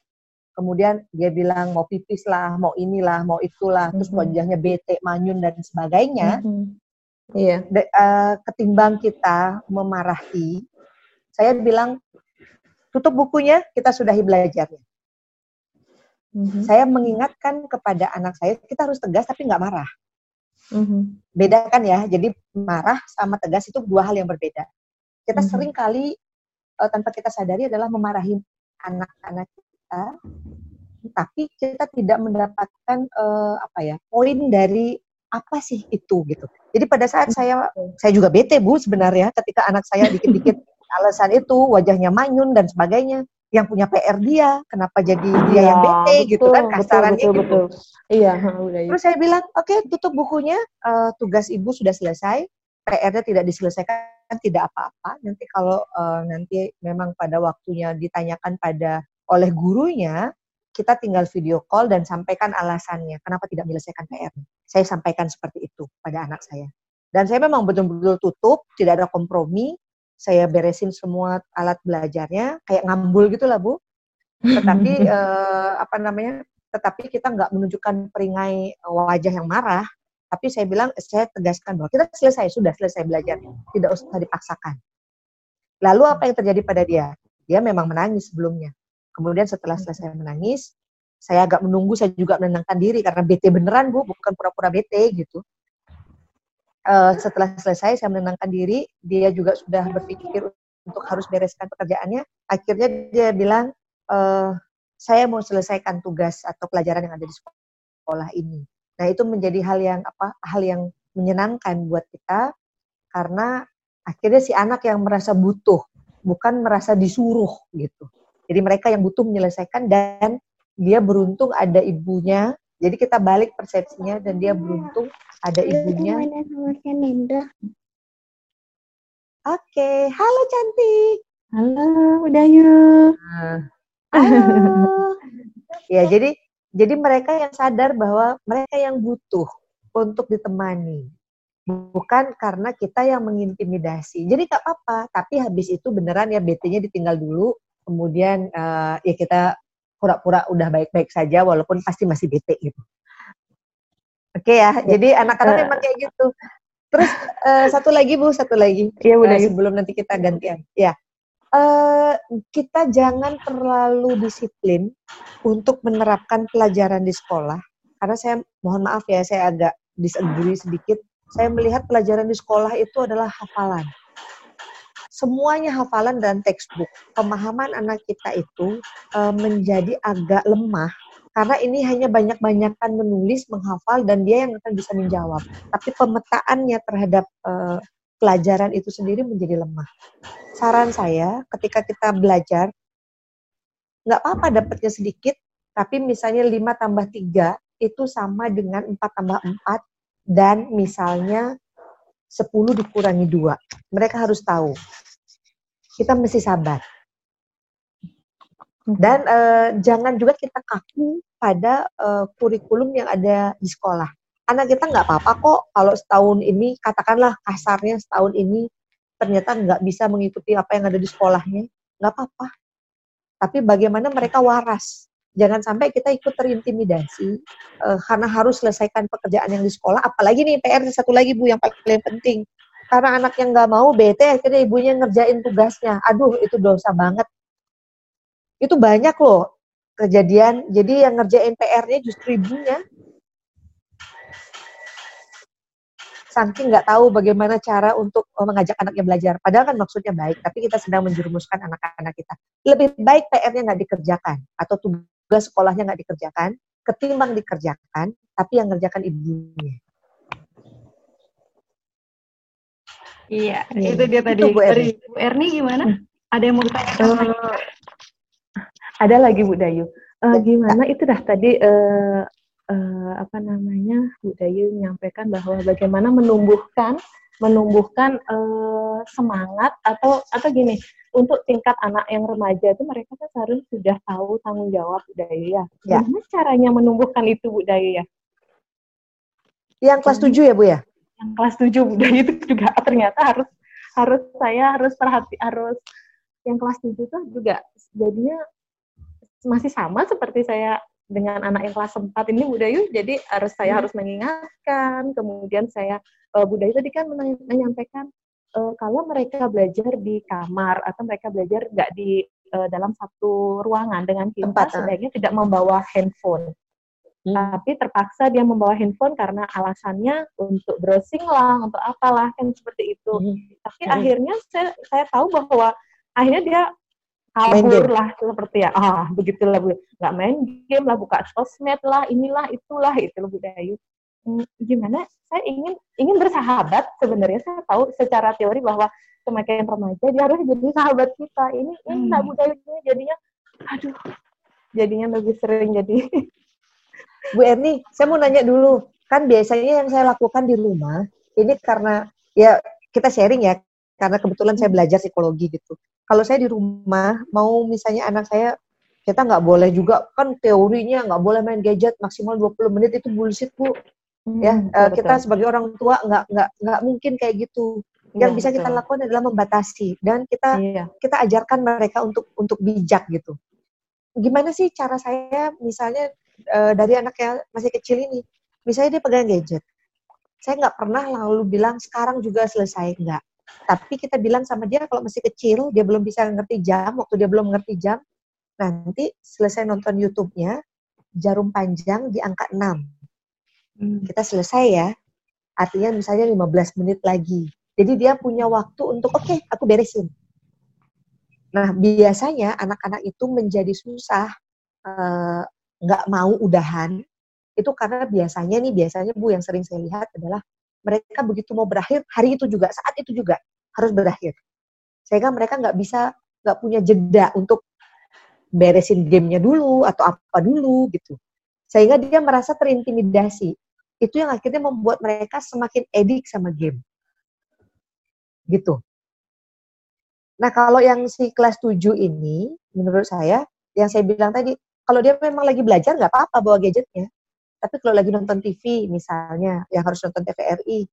Speaker 2: kemudian dia bilang mau pipis lah mau inilah mau itulah terus mm -hmm. wajahnya bete manyun dan sebagainya mm -hmm. Iya De, uh, ketimbang kita memarahi saya bilang tutup bukunya kita sudahi belajarnya mm-hmm. saya mengingatkan kepada anak saya kita harus tegas tapi nggak marah mm-hmm. beda kan ya jadi marah sama tegas itu dua hal yang berbeda kita hmm. sering kali uh, tanpa kita sadari adalah memarahi anak-anak kita, tapi kita tidak mendapatkan uh, apa ya poin dari apa sih itu gitu. Jadi pada saat saya saya juga bete bu sebenarnya ketika anak saya dikit-dikit alasan itu wajahnya manyun dan sebagainya yang punya PR dia, kenapa jadi dia ya, yang bete betul, gitu kan kasarannya betul, betul, gitu. Betul. Iya, udah, Terus saya bilang, oke okay, tutup bukunya, uh, tugas ibu sudah selesai, PR-nya tidak diselesaikan kan tidak apa-apa. Nanti kalau uh, nanti memang pada waktunya ditanyakan pada oleh gurunya, kita tinggal video call dan sampaikan alasannya kenapa tidak menyelesaikan PR. Saya sampaikan seperti itu pada anak saya. Dan saya memang betul-betul tutup, tidak ada kompromi. Saya beresin semua alat belajarnya, kayak ngambul gitu lah Bu. Tetapi uh, apa namanya? Tetapi kita nggak menunjukkan peringai wajah yang marah, tapi saya bilang, saya tegaskan bahwa kita selesai, sudah selesai belajar. Tidak usah dipaksakan. Lalu apa yang terjadi pada dia? Dia memang menangis sebelumnya. Kemudian setelah selesai menangis, saya agak menunggu, saya juga menenangkan diri karena BT beneran bu, bukan pura-pura BT gitu. Uh, setelah selesai saya menenangkan diri, dia juga sudah berpikir untuk harus bereskan pekerjaannya. Akhirnya dia bilang, uh, saya mau selesaikan tugas atau pelajaran yang ada di sekolah ini. Nah, itu menjadi hal yang apa? Hal yang menyenangkan buat kita karena akhirnya si anak yang merasa butuh, bukan merasa disuruh gitu. Jadi mereka yang butuh menyelesaikan dan dia beruntung ada ibunya. Jadi kita balik persepsinya dan dia beruntung ada ibunya. Oke, okay. halo cantik.
Speaker 4: Halo, udah yuk.
Speaker 2: halo. ya, jadi jadi mereka yang sadar bahwa mereka yang butuh untuk ditemani. Bukan karena kita yang mengintimidasi. Jadi gak apa-apa, tapi habis itu beneran ya BT-nya ditinggal dulu, kemudian uh, ya kita pura-pura udah baik-baik saja walaupun pasti masih BT gitu. Oke okay ya, ya, jadi anak-anak uh, memang kayak gitu. Terus uh, satu lagi Bu, satu lagi. Iya, udah uh, sebelum nanti kita gantian. Ya, uh, kita jangan terlalu disiplin untuk menerapkan pelajaran di sekolah. Karena saya mohon maaf ya, saya agak disagree sedikit. Saya melihat pelajaran di sekolah itu adalah hafalan. Semuanya hafalan dan textbook. Pemahaman anak kita itu uh, menjadi agak lemah karena ini hanya banyak-banyakan menulis, menghafal, dan dia yang akan bisa menjawab. Tapi pemetaannya terhadap uh, pelajaran itu sendiri menjadi lemah. Saran saya, ketika kita belajar, nggak apa-apa dapatnya sedikit, tapi misalnya 5 tambah 3 itu sama dengan 4 tambah 4, dan misalnya 10 dikurangi 2. Mereka harus tahu. Kita mesti sabar. Dan uh, jangan juga kita kaku pada uh, kurikulum yang ada di sekolah. Anak kita nggak apa-apa kok kalau setahun ini katakanlah kasarnya setahun ini ternyata nggak bisa mengikuti apa yang ada di sekolahnya. Nggak apa-apa. Tapi bagaimana mereka waras? Jangan sampai kita ikut terintimidasi uh, karena harus selesaikan pekerjaan yang di sekolah. Apalagi nih PR satu lagi bu yang paling penting karena anak yang nggak mau bete akhirnya ibunya ngerjain tugasnya aduh itu dosa banget itu banyak loh kejadian jadi yang ngerjain PR-nya justru ibunya saking nggak tahu bagaimana cara untuk uh, mengajak anaknya belajar. Padahal kan maksudnya baik, tapi kita sedang menjerumuskan anak-anak kita. Lebih baik PR-nya nggak dikerjakan atau tugas sekolahnya nggak dikerjakan, ketimbang dikerjakan, tapi yang ngerjakan ibunya.
Speaker 1: Iya, hmm. itu dia tadi. Itu Bu Erni. Bu Erni gimana? Hmm. Ada yang mau ditanyakan uh?
Speaker 4: Ada lagi Bu Dayu. Uh, gimana itu dah tadi uh, uh, apa namanya Bu Dayu menyampaikan bahwa bagaimana menumbuhkan menumbuhkan uh, semangat atau atau gini untuk tingkat anak yang remaja itu mereka kan seharusnya sudah tahu tanggung jawab Bu Dayu ya. ya. Gimana caranya menumbuhkan itu Bu Dayu ya?
Speaker 2: Yang kelas tujuh ya Bu ya?
Speaker 4: Yang kelas 7 budaya itu juga. Ternyata harus harus saya harus perhati harus yang kelas 7 tuh juga jadinya masih sama seperti saya dengan anak yang kelas 4 ini budaya jadi harus saya hmm. harus mengingatkan. Kemudian saya uh, budaya tadi kan menyampaikan uh, kalau mereka belajar di kamar atau mereka belajar nggak di uh, dalam satu ruangan dengan kita sebaiknya tidak membawa handphone Hmm. Tapi terpaksa dia membawa handphone karena alasannya untuk browsing lah, untuk apalah kan seperti itu. Hmm. Tapi hmm. akhirnya saya, saya tahu bahwa akhirnya dia kabur lah seperti ya ah begitulah bu nggak main game lah buka sosmed lah inilah itulah itu loh budaya hmm, gimana saya ingin ingin bersahabat sebenarnya saya tahu secara teori bahwa semakin remaja dia harus jadi sahabat kita ini ini hmm. budaya jadinya aduh jadinya lebih sering jadi
Speaker 2: Bu Erni, saya mau nanya dulu. Kan biasanya yang saya lakukan di rumah, ini karena ya kita sharing ya, karena kebetulan saya belajar psikologi gitu. Kalau saya di rumah, mau misalnya anak saya, kita nggak boleh juga, kan teorinya nggak boleh main gadget maksimal 20 menit, itu bullshit, Bu. Hmm, ya, betul, kita sebagai orang tua nggak nggak nggak mungkin kayak gitu. Yang ya, bisa betul. kita lakukan adalah membatasi dan kita iya. kita ajarkan mereka untuk untuk bijak gitu. Gimana sih cara saya misalnya uh, dari anak yang masih kecil ini. Misalnya dia pegang gadget. Saya nggak pernah lalu bilang sekarang juga selesai, nggak. Tapi kita bilang sama dia kalau masih kecil, dia belum bisa ngerti jam, waktu dia belum ngerti jam, nanti selesai nonton YouTube-nya, jarum panjang di angka 6. Hmm. Kita selesai ya. Artinya misalnya 15 menit lagi. Jadi dia punya waktu untuk, oke, okay, aku beresin. Nah, biasanya anak-anak itu menjadi susah uh, nggak mau udahan itu karena biasanya nih biasanya bu yang sering saya lihat adalah mereka begitu mau berakhir hari itu juga saat itu juga harus berakhir. Sehingga mereka nggak bisa nggak punya jeda untuk beresin gamenya dulu atau apa dulu gitu. Sehingga dia merasa terintimidasi. Itu yang akhirnya membuat mereka semakin edik sama game. Gitu. Nah kalau yang si kelas 7 ini menurut saya yang saya bilang tadi kalau dia memang lagi belajar nggak apa-apa bawa gadgetnya. Tapi kalau lagi nonton TV misalnya, yang harus nonton TVRI,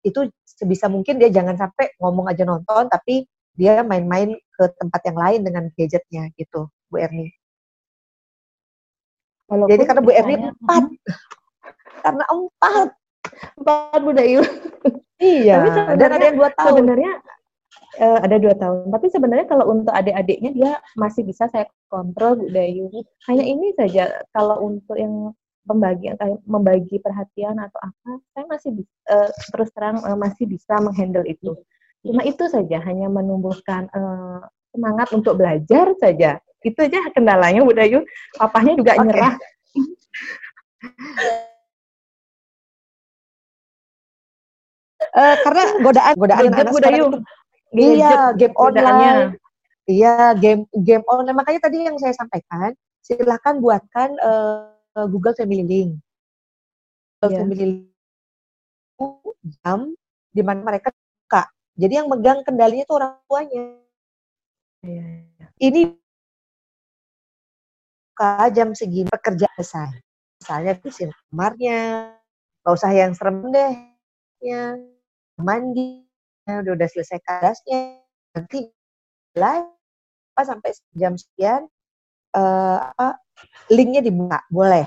Speaker 2: itu sebisa mungkin dia jangan sampai ngomong aja nonton, tapi dia main-main ke tempat yang lain dengan gadgetnya gitu, Bu Erni. Walaupun Jadi karena Bu Erni empat, karena empat, empat Bu Dayu. Iya. dan ada yang dua tahun.
Speaker 4: Sebenarnya uh, ada dua tahun. Tapi sebenarnya kalau untuk adik-adiknya dia masih bisa saya kontrol Bu Dayu. Hanya ini saja kalau untuk yang pembagian kayak membagi perhatian atau apa, saya masih uh, terus terang uh, masih bisa menghandle itu. Cuma itu saja, hanya menumbuhkan uh, semangat untuk belajar saja. Itu aja kendalanya Bu Dayu. Papahnya juga okay. nyerah.
Speaker 2: Uh, karena godaan godaan anak Dayu iya game online. Iya game game online. Makanya tadi yang saya sampaikan silahkan buatkan uh, Google Family Link. Google yeah. Family Link jam di mana mereka buka. Jadi yang megang kendalinya itu orang tuanya. Yeah. Iya. ini buka jam segini pekerja selesai. Misalnya bersihin kamarnya. Nggak usah yang serem deh. Ya mandi udah udah selesai kadasnya nanti live apa sampai jam sekian uh, apa linknya dibuka boleh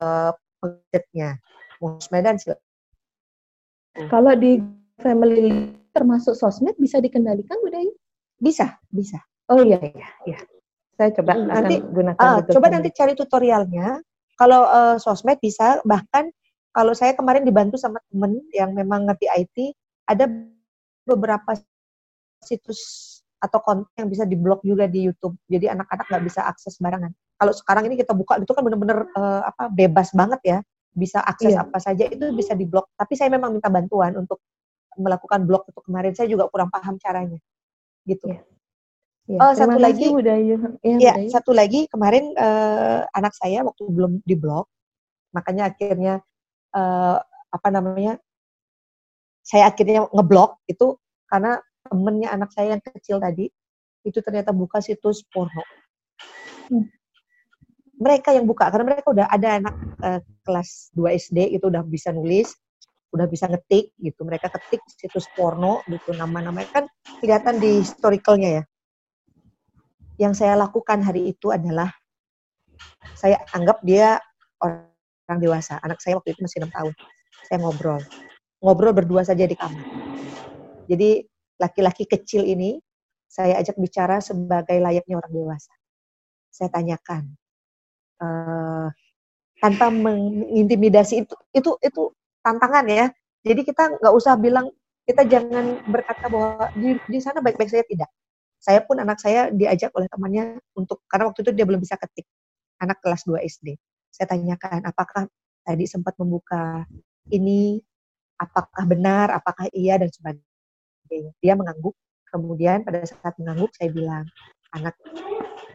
Speaker 2: uh, pengetnya sosmed dan
Speaker 4: kalau di family termasuk sosmed bisa dikendalikan udah
Speaker 2: bisa bisa.
Speaker 4: Oh iya iya iya. Saya coba
Speaker 2: nanti gunakan uh, coba nanti cari tutorialnya. Kalau uh, sosmed bisa bahkan kalau saya kemarin dibantu sama temen yang memang ngerti IT, ada beberapa situs atau konten yang bisa diblok juga di YouTube. Jadi anak-anak nggak bisa akses barangan. Kalau sekarang ini kita buka itu kan bener-bener uh, apa bebas banget ya, bisa akses iya. apa saja itu bisa diblok. Tapi saya memang minta bantuan untuk melakukan blok itu kemarin. Saya juga kurang paham caranya, gitu. Iya. Ya, oh satu lagi, ya, ya satu lagi kemarin uh, anak saya waktu belum diblok, makanya akhirnya uh, apa namanya, saya akhirnya ngeblok itu karena temennya anak saya yang kecil tadi itu ternyata buka situs porno. Hmm. Mereka yang buka karena mereka udah ada anak uh, kelas 2 SD itu udah bisa nulis, udah bisa ngetik gitu. Mereka ketik situs porno gitu nama-namanya kan kelihatan di historicalnya ya yang saya lakukan hari itu adalah saya anggap dia orang dewasa. Anak saya waktu itu masih enam tahun. Saya ngobrol. Ngobrol berdua saja di kamar. Jadi laki-laki kecil ini saya ajak bicara sebagai layaknya orang dewasa. Saya tanyakan uh, tanpa mengintimidasi itu itu itu tantangan ya. Jadi kita nggak usah bilang kita jangan berkata bahwa di, di sana baik-baik saya tidak saya pun anak saya diajak oleh temannya untuk karena waktu itu dia belum bisa ketik anak kelas 2 SD. Saya tanyakan apakah tadi sempat membuka ini apakah benar, apakah iya dan sebagainya. Dia mengangguk. Kemudian pada saat mengangguk saya bilang, anak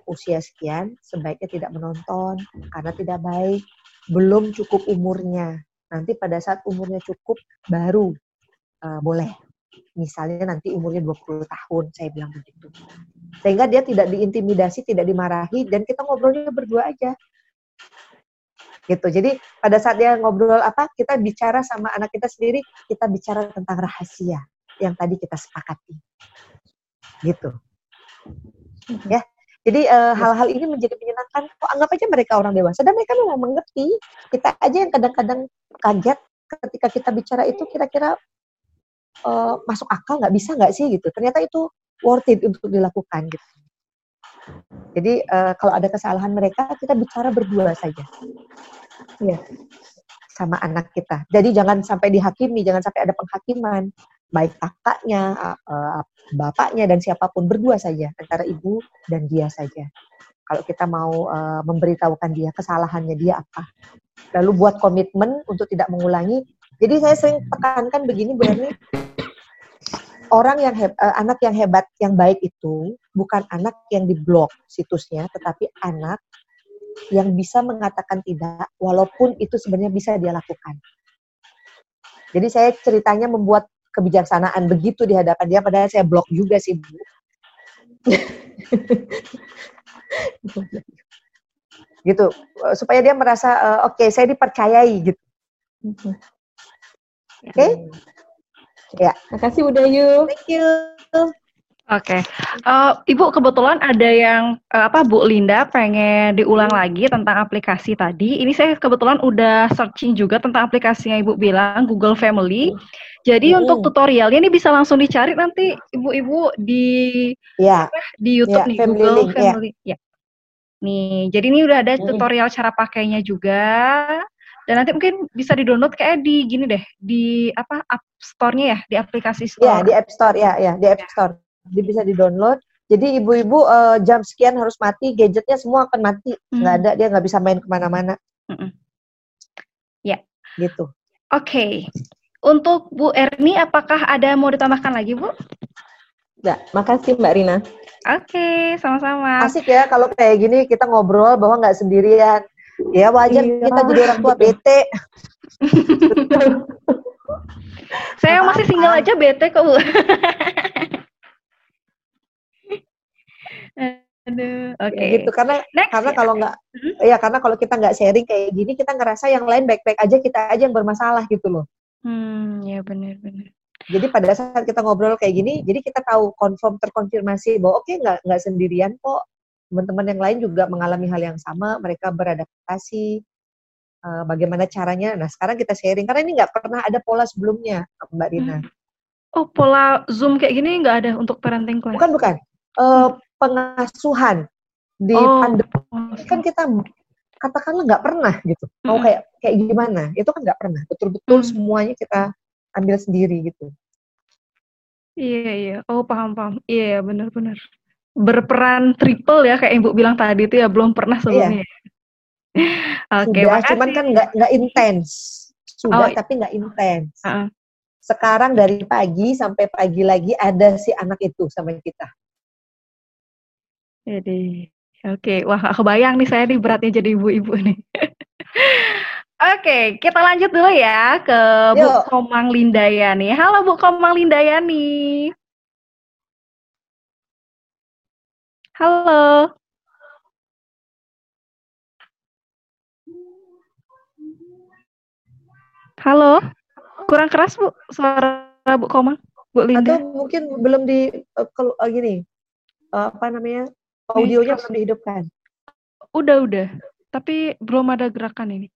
Speaker 2: usia sekian sebaiknya tidak menonton karena tidak baik, belum cukup umurnya. Nanti pada saat umurnya cukup baru uh, boleh misalnya nanti umurnya 20 tahun, saya bilang begitu. Sehingga dia tidak diintimidasi, tidak dimarahi, dan kita ngobrolnya berdua aja. Gitu. Jadi pada saat dia ngobrol apa, kita bicara sama anak kita sendiri, kita bicara tentang rahasia yang tadi kita sepakati. Gitu. Ya. Jadi uh, hal-hal ini menjadi menyenangkan. Kok anggap aja mereka orang dewasa dan mereka memang mengerti. Kita aja yang kadang-kadang kaget ketika kita bicara itu kira-kira uh, masuk akal nggak bisa nggak sih gitu ternyata itu worth it untuk dilakukan gitu jadi uh, kalau ada kesalahan mereka kita bicara berdua saja. Ya sama anak kita. Jadi jangan sampai dihakimi jangan sampai ada penghakiman. Baik kakaknya uh, bapaknya dan siapa pun berdua saja. Antara ibu dan dia saja. Kalau kita mau uh, memberitahukan dia kesalahannya dia apa. Lalu buat komitmen untuk tidak mengulangi. Jadi saya sering tekankan begini Bu Erni, orang yang heb, uh, anak yang hebat, yang baik itu bukan anak yang diblok situsnya, tetapi anak yang bisa mengatakan tidak, walaupun itu sebenarnya bisa dia lakukan. Jadi saya ceritanya membuat kebijaksanaan begitu di hadapan dia, padahal saya blok juga sih Bu. gitu supaya dia merasa uh, oke okay, saya dipercayai gitu Oke? Okay?
Speaker 3: Ya. Makasih Udayu.
Speaker 2: Thank you.
Speaker 1: Oke, okay. uh, eh, Ibu kebetulan ada yang uh, apa Bu Linda pengen diulang lagi tentang aplikasi tadi. Ini saya kebetulan udah searching juga tentang aplikasinya Ibu bilang Google Family. Jadi hmm. untuk tutorialnya ini bisa langsung dicari nanti Ibu-ibu di
Speaker 2: ya.
Speaker 1: di YouTube ya, nih family Google link, ya. Family. Ya. ya. Nih, jadi ini udah ada tutorial hmm. cara pakainya juga. Dan nanti mungkin bisa di-download kayak di gini deh, di apa App Store-nya ya, di aplikasi
Speaker 2: store. Ya, di App Store ya, ya, di App Store. Jadi bisa di-download. Jadi ibu-ibu uh, jam sekian harus mati, gadgetnya semua akan mati. Hmm. Nggak ada, dia nggak bisa main ke mana-mana. Hmm.
Speaker 1: Ya.
Speaker 2: Gitu.
Speaker 1: Oke. Okay. Untuk Bu Erni, apakah ada mau ditambahkan lagi, Bu?
Speaker 3: Ya, makasih Mbak Rina.
Speaker 1: Oke, okay, sama-sama.
Speaker 2: Asik ya kalau kayak gini kita ngobrol bahwa nggak sendirian. Ya wajar iya. kita jadi orang tua bete.
Speaker 1: Saya masih single aja bete kok.
Speaker 2: Aduh, oke. Okay. Ya gitu karena Next, karena ya. kalau nggak hmm? ya karena kalau kita nggak sharing kayak gini kita ngerasa yang lain baik-baik aja kita aja yang bermasalah gitu loh.
Speaker 1: Hmm, ya benar-benar.
Speaker 2: Jadi pada saat kita ngobrol kayak gini, jadi kita tahu confirm terkonfirmasi bahwa oke okay, nggak nggak sendirian kok teman-teman yang lain juga mengalami hal yang sama, mereka beradaptasi, uh, bagaimana caranya. Nah, sekarang kita sharing, karena ini nggak pernah ada pola sebelumnya, Mbak Rina. Hmm.
Speaker 1: Oh, pola Zoom kayak gini nggak ada untuk parenting class?
Speaker 2: Bukan, bukan. Uh, pengasuhan di oh. pandemi kan kita katakanlah nggak pernah gitu mau hmm. kayak kayak gimana itu kan nggak pernah betul-betul hmm. semuanya kita ambil sendiri gitu
Speaker 1: iya iya oh paham paham iya, iya benar-benar berperan triple ya kayak ibu bilang tadi itu ya belum pernah iya. sebelumnya iya.
Speaker 2: Oke, okay, sudah, cuman kan nggak nggak intens. Sudah, oh, tapi nggak intens. Uh -uh. Sekarang dari pagi sampai pagi lagi ada si anak itu sama kita.
Speaker 1: Jadi, oke, okay. wah aku bayang nih saya nih beratnya jadi ibu-ibu nih. Oke, okay, kita lanjut dulu ya ke Yuk. Bu Komang Lindayani. Halo Bu Komang Lindayani. Halo. Halo, kurang keras Bu suara Bu Komang, Bu Linda.
Speaker 2: Atau mungkin belum di uh, kalau uh, gini, uh, apa namanya audionya belum dihidupkan.
Speaker 1: Udah udah, tapi belum ada gerakan ini.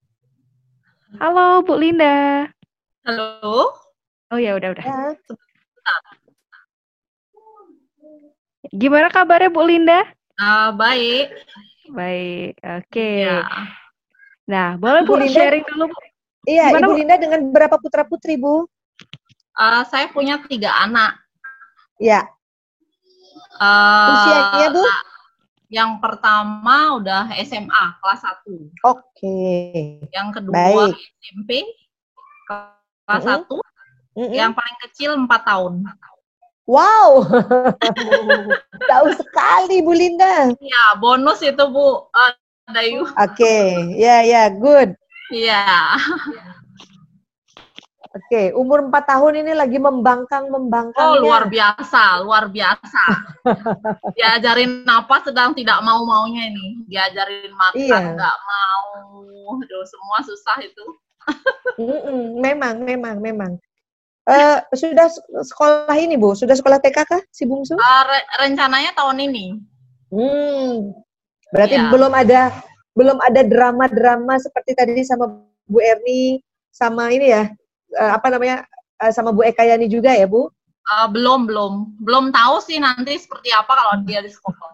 Speaker 1: Halo Bu Linda.
Speaker 5: Halo.
Speaker 1: Oh ya udah udah. Ya. Gimana kabarnya Bu Linda?
Speaker 5: Uh, baik.
Speaker 1: Baik, oke. Okay. Ya. Nah, boleh Bu, Bu Linda, sharing dulu Bu.
Speaker 2: Iya, Gimana, Ibu Linda dengan berapa putra putri Bu?
Speaker 5: Uh, saya punya tiga anak.
Speaker 2: Iya.
Speaker 5: Uh, Usianya Bu? Yang pertama udah SMA kelas 1. Oke.
Speaker 2: Okay.
Speaker 5: Yang kedua Baik. SMP kelas mm -hmm. 1. Mm -hmm. Yang paling kecil 4 tahun.
Speaker 2: Wow, tahu sekali Bu Linda.
Speaker 5: Iya, bonus itu Bu uh, Dayu.
Speaker 2: Oke, okay. ya yeah, ya, yeah, good.
Speaker 5: Iya.
Speaker 2: Oke, umur 4 tahun ini lagi membangkang membangkang. Oh,
Speaker 5: luar biasa, luar biasa. Diajarin apa sedang tidak mau maunya ini. Diajarin makan iya. nggak mau. Aduh, semua susah itu.
Speaker 2: memang, memang, memang. Uh, sudah sekolah ini bu, sudah sekolah TK kah si bungsu? Uh,
Speaker 5: re rencananya tahun ini.
Speaker 2: Hmm, berarti yeah. belum ada belum ada drama-drama seperti tadi sama Bu Erni sama ini ya uh, apa namanya uh, sama Bu Eka Yani juga ya Bu?
Speaker 5: Uh, belum belum belum tahu sih nanti seperti apa kalau dia di sekolah.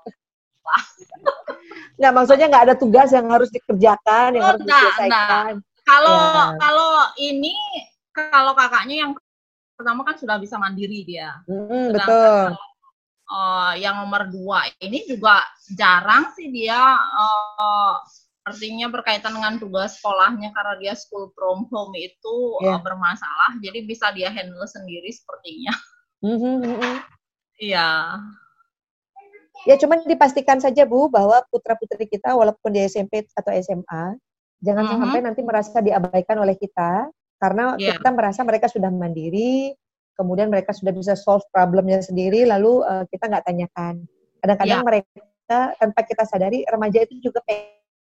Speaker 2: nggak maksudnya nggak ada tugas yang harus dikerjakan yang oh, harus enggak, diselesaikan.
Speaker 5: Kalau ya. kalau ini kalau kakaknya yang pertama kan sudah bisa mandiri dia.
Speaker 2: Hmm, betul.
Speaker 5: Uh, yang nomor dua ini juga jarang sih dia uh, artinya berkaitan dengan tugas sekolahnya karena dia school from home itu yeah. Iya. uh, bermasalah jadi bisa dia handle sendiri sepertinya
Speaker 2: mm-hmm, mm-hmm.
Speaker 5: iya
Speaker 2: ya cuman dipastikan saja bu bahwa putra putri kita walaupun di SMP atau SMA jangan mm-hmm. sampai nanti merasa diabaikan oleh kita karena yeah. kita merasa mereka sudah mandiri kemudian mereka sudah bisa solve problemnya sendiri, lalu uh, kita nggak tanyakan. Kadang-kadang ya. mereka tanpa kita sadari remaja itu juga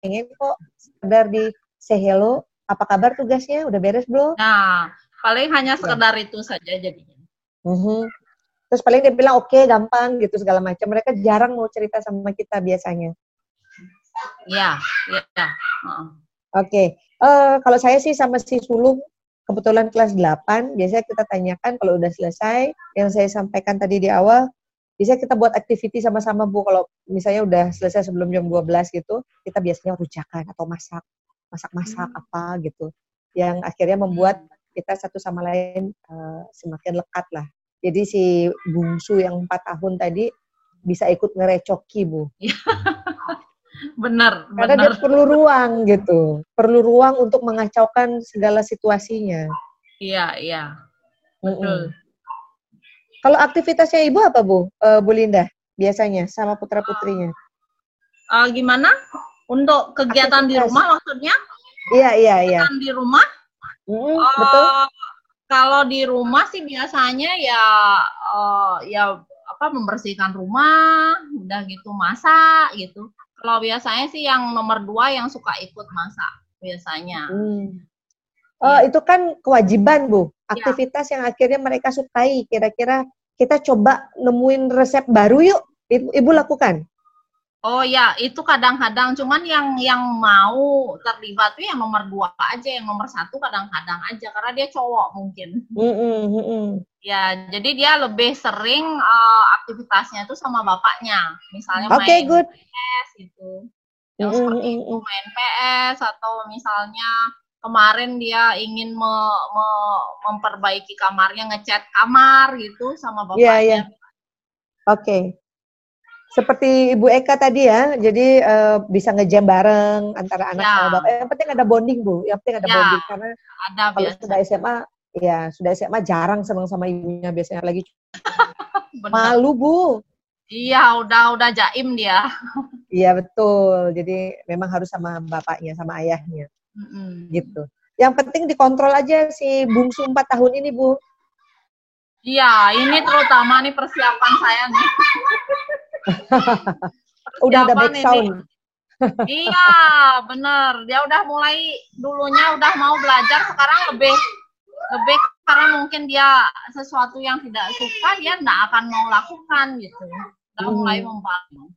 Speaker 2: pengen kok sekedar di say hello, apa kabar tugasnya, udah beres belum?
Speaker 5: Nah, paling hanya ya. sekedar ya. itu saja jadinya.
Speaker 2: Uh -huh. Terus paling dia bilang oke okay, gampang gitu segala macam. Mereka jarang mau cerita sama kita biasanya.
Speaker 5: Ya, ya. Uh.
Speaker 2: Oke, okay. uh, eh, kalau saya sih sama si sulung kebetulan kelas 8, biasanya kita tanyakan kalau udah selesai, yang saya sampaikan tadi di awal, bisa kita buat aktiviti sama-sama Bu, kalau misalnya udah selesai sebelum jam 12 gitu, kita biasanya rujakan atau masak, masak-masak hmm. apa gitu, yang akhirnya membuat kita satu sama lain uh, semakin lekat lah. Jadi si bungsu yang empat tahun tadi bisa ikut ngerecoki Bu.
Speaker 5: benar
Speaker 2: karena
Speaker 5: benar.
Speaker 2: dia perlu ruang gitu. Perlu ruang untuk mengacaukan segala situasinya.
Speaker 5: Iya iya. Betul. Mm
Speaker 2: kalau aktivitasnya ibu apa bu? Uh, bu Linda biasanya sama putra putrinya?
Speaker 5: Uh, gimana? Untuk kegiatan Aktivitas. di rumah maksudnya?
Speaker 2: Iya iya iya.
Speaker 5: Di rumah?
Speaker 2: Mm, uh, betul.
Speaker 5: kalau di rumah sih biasanya ya uh, ya apa membersihkan rumah udah gitu masak gitu kalau biasanya sih yang nomor dua yang suka ikut masak biasanya.
Speaker 2: Hmm. Oh, ya. itu kan kewajiban, Bu. Iya. Aktivitas ya. yang akhirnya mereka sukai. Kira-kira kita coba nemuin resep baru yuk. Ibu, Ibu lakukan.
Speaker 5: Oh ya, itu kadang-kadang cuman yang yang mau terlibat tuh yang nomor dua aja, yang nomor satu kadang-kadang aja karena dia cowok mungkin.
Speaker 2: Mm -mm,
Speaker 5: Ya, jadi dia lebih sering uh, aktivitasnya tuh sama bapaknya, misalnya
Speaker 2: okay, main good.
Speaker 5: PS gitu. yang seperti itu main PS atau misalnya kemarin dia ingin me, me, memperbaiki kamarnya ngecat kamar gitu sama bapaknya. Iya, iya.
Speaker 2: Oke. Okay. Seperti Ibu Eka tadi ya, jadi uh, bisa ngejam bareng antara anak ya. sama bapak. Yang penting ada bonding Bu, yang penting ada ya, bonding karena ada kalau biasa. sudah SMA, ya sudah SMA jarang senang sama ibunya biasanya lagi. Malu Bu.
Speaker 5: Iya, udah udah jaim dia.
Speaker 2: Iya betul. Jadi memang harus sama bapaknya, sama ayahnya. Mm-hmm. Gitu. Yang penting dikontrol aja si bungsu empat tahun ini, Bu.
Speaker 5: Iya, ini terutama nih persiapan saya nih.
Speaker 2: udah ada back sound.
Speaker 5: iya, bener. Dia udah mulai dulunya udah mau belajar, sekarang lebih lebih karena mungkin dia sesuatu yang tidak suka, dia nggak akan mau lakukan gitu. Udah hmm. mulai membangun.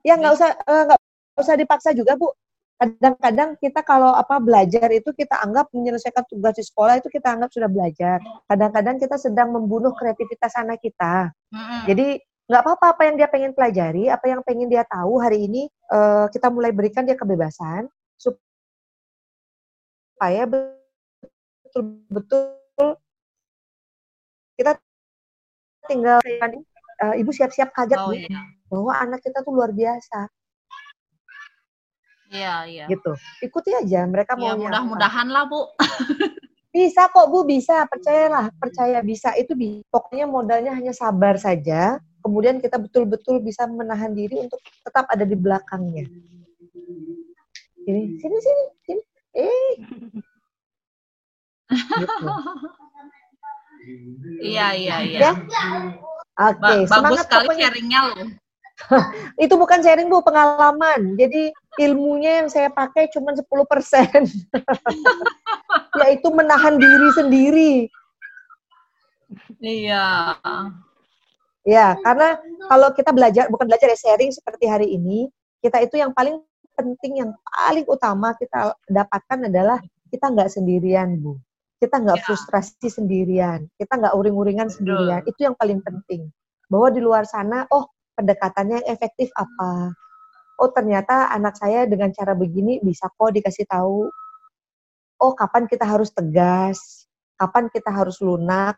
Speaker 2: Ya nggak usah eh, nggak uh, usah dipaksa juga bu. Kadang-kadang kita kalau apa belajar itu kita anggap menyelesaikan tugas di sekolah itu kita anggap sudah belajar. Kadang-kadang kita sedang membunuh kreativitas anak kita. Mm-hmm. Jadi nggak apa-apa apa yang dia pengen pelajari, apa yang pengen dia tahu hari ini uh, kita mulai berikan dia kebebasan supaya betul-betul kita tinggal uh, ibu siap-siap kaget oh, iya. bahwa anak kita tuh luar biasa
Speaker 5: Iya, iya.
Speaker 2: Gitu. Ikuti aja mereka
Speaker 5: mau. Ya, mudah-mudahan lah, Bu.
Speaker 2: bisa kok, Bu, bisa. Percayalah, percaya bisa. Itu bisa. Pokoknya modalnya hanya sabar saja. Kemudian kita betul-betul bisa menahan diri untuk tetap ada di belakangnya. Sini, sini, sini, sini. Eh.
Speaker 5: Gitu. Iya, iya, iya.
Speaker 2: Ya? Oke, okay,
Speaker 5: ba bagus sekali sharingnya loh.
Speaker 2: itu bukan sharing bu pengalaman jadi ilmunya yang saya pakai cuma 10 persen yaitu menahan diri sendiri
Speaker 5: iya
Speaker 2: ya karena kalau kita belajar bukan belajar ya sharing seperti hari ini kita itu yang paling penting yang paling utama kita dapatkan adalah kita nggak sendirian bu. Kita nggak ya. frustrasi sendirian. Kita nggak uring-uringan sendirian. Itu yang paling penting. Bahwa di luar sana oh pendekatannya yang efektif apa. Oh ternyata anak saya dengan cara begini bisa kok dikasih tahu. Oh kapan kita harus tegas, kapan kita harus lunak,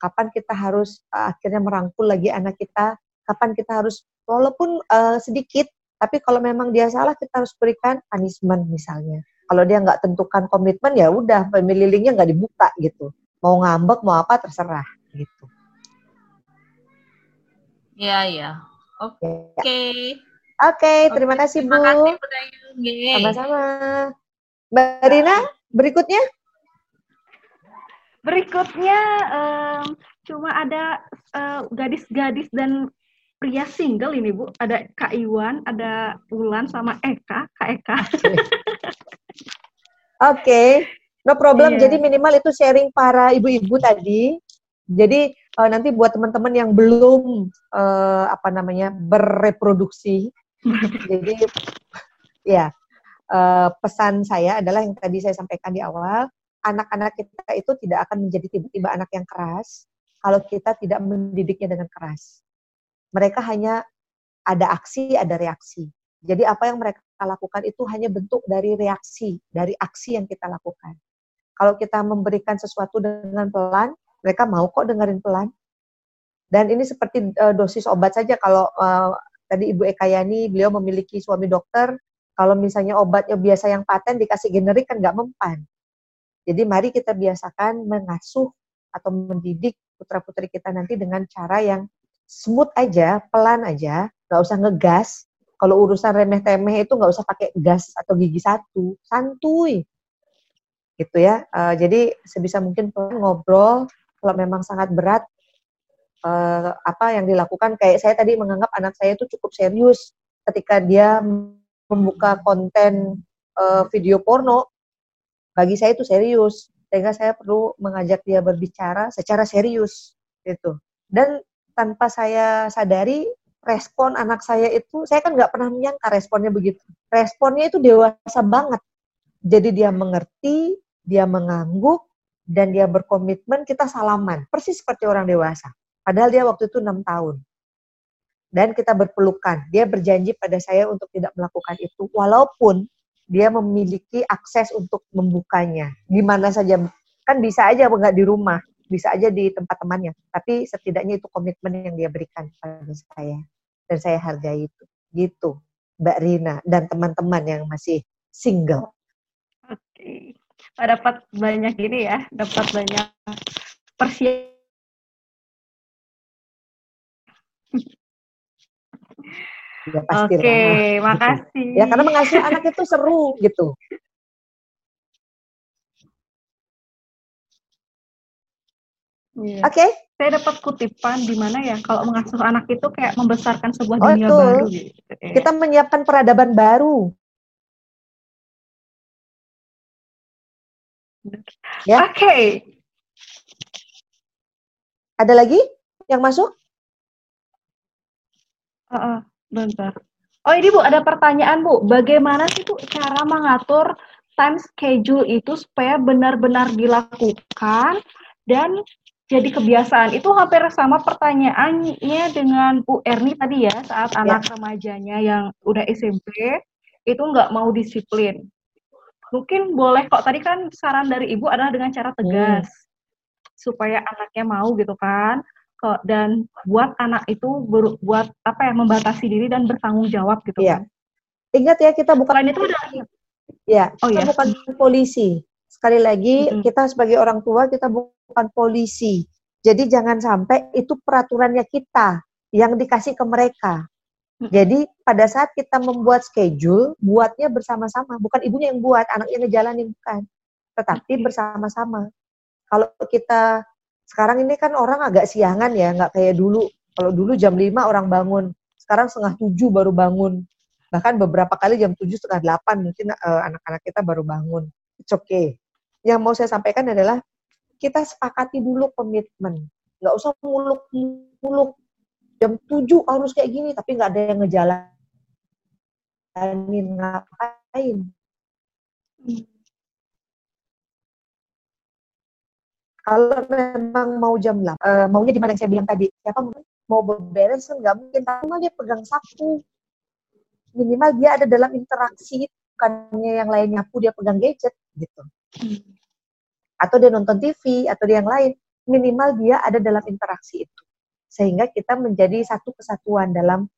Speaker 2: kapan kita harus uh, akhirnya merangkul lagi anak kita, kapan kita harus walaupun uh, sedikit, tapi kalau memang dia salah kita harus berikan punishment misalnya. Kalau dia nggak tentukan komitmen ya udah family linknya nggak dibuka gitu. Mau ngambek mau apa terserah gitu.
Speaker 5: Iya iya. Oke. Okay.
Speaker 2: Oke, okay, terima kasih Bu. Terima kasih Sama-sama. Mbak Rina, berikutnya?
Speaker 1: Berikutnya um, cuma ada uh, gadis-gadis dan pria single ini Bu. Ada Kak Iwan, ada Ulan sama Eka, Kak Eka.
Speaker 2: Oke. okay. No problem. Yeah. Jadi minimal itu sharing para ibu-ibu tadi. Jadi uh, nanti buat teman-teman yang belum uh, apa namanya bereproduksi, jadi ya uh, pesan saya adalah yang tadi saya sampaikan di awal, anak-anak kita itu tidak akan menjadi tiba-tiba anak yang keras kalau kita tidak mendidiknya dengan keras. Mereka hanya ada aksi, ada reaksi. Jadi apa yang mereka lakukan itu hanya bentuk dari reaksi, dari aksi yang kita lakukan. Kalau kita memberikan sesuatu dengan pelan, mereka mau kok dengerin pelan. Dan ini seperti uh, dosis obat saja kalau uh, tadi Ibu Eka Yani beliau memiliki suami dokter, kalau misalnya obatnya biasa yang paten dikasih generik kan nggak mempan. Jadi mari kita biasakan mengasuh atau mendidik putra-putri kita nanti dengan cara yang smooth aja, pelan aja, nggak usah ngegas. Kalau urusan remeh-temeh itu nggak usah pakai gas atau gigi satu, santuy, gitu ya. Uh, jadi sebisa mungkin pelan ngobrol, kalau memang sangat berat uh, apa yang dilakukan kayak saya tadi menganggap anak saya itu cukup serius ketika dia membuka konten uh, video porno bagi saya itu serius sehingga saya perlu mengajak dia berbicara secara serius gitu. Dan tanpa saya sadari respon anak saya itu saya kan nggak pernah menyangka responnya begitu. Responnya itu dewasa banget. Jadi dia mengerti dia mengangguk dan dia berkomitmen kita salaman. Persis seperti orang dewasa. Padahal dia waktu itu enam tahun. Dan kita berpelukan. Dia berjanji pada saya untuk tidak melakukan itu, walaupun dia memiliki akses untuk membukanya. Di mana saja, kan bisa aja nggak di rumah, bisa aja di tempat temannya. Tapi setidaknya itu komitmen yang dia berikan pada saya. Dan saya hargai itu. Gitu, Mbak Rina dan teman-teman yang masih single.
Speaker 1: Oke. Okay. Dapat banyak ini ya, dapat banyak persiapan
Speaker 2: Ya, pasti
Speaker 1: Oke, okay, makasih.
Speaker 2: Ya karena mengasuh anak itu seru gitu.
Speaker 1: Yeah. Oke. Okay. Saya dapat kutipan di mana ya kalau mengasuh anak itu kayak membesarkan sebuah oh, dunia itu. baru gitu.
Speaker 2: Ya. Kita menyiapkan peradaban baru.
Speaker 1: Ya. Oke. Okay.
Speaker 2: Ada lagi yang masuk?
Speaker 1: Uh, uh. Bentar. Oh ini Bu, ada pertanyaan Bu. Bagaimana sih Bu cara mengatur time schedule itu supaya benar-benar dilakukan dan jadi kebiasaan? Itu hampir sama pertanyaannya dengan Bu Erni tadi ya, saat ya. anak remajanya yang udah SMP, itu nggak mau disiplin. Mungkin boleh kok, tadi kan saran dari Ibu adalah dengan cara tegas. Hmm. Supaya anaknya mau gitu kan dan buat anak itu ber, buat apa ya membatasi diri dan bertanggung jawab gitu
Speaker 2: ya. kan. Ingat ya kita bukan
Speaker 1: Selain itu ada
Speaker 2: ya, oh, kita ya. bukan polisi. Sekali lagi hmm. kita sebagai orang tua kita bukan polisi. Jadi jangan sampai itu peraturannya kita yang dikasih ke mereka. Hmm. Jadi pada saat kita membuat schedule, buatnya bersama-sama, bukan ibunya yang buat, anaknya ngejalanin bukan, tetapi bersama-sama. Kalau kita sekarang ini kan orang agak siangan ya, nggak kayak dulu. Kalau dulu jam 5 orang bangun, sekarang setengah tujuh baru bangun. Bahkan beberapa kali jam tujuh setengah delapan mungkin uh, anak-anak kita baru bangun. It's okay. Yang mau saya sampaikan adalah kita sepakati dulu komitmen. Nggak usah muluk-muluk. Jam tujuh harus kayak gini, tapi nggak ada yang ngejalanin ngapain. Kalau memang mau jam 8, uh, eh, maunya di mana yang saya bilang tadi, siapa mau beberes kan nggak mungkin, tapi dia pegang sapu. Minimal dia ada dalam interaksi, bukannya yang lain nyapu dia pegang gadget gitu. Atau dia nonton TV, atau dia yang lain. Minimal dia ada dalam interaksi itu. Sehingga kita menjadi satu kesatuan dalam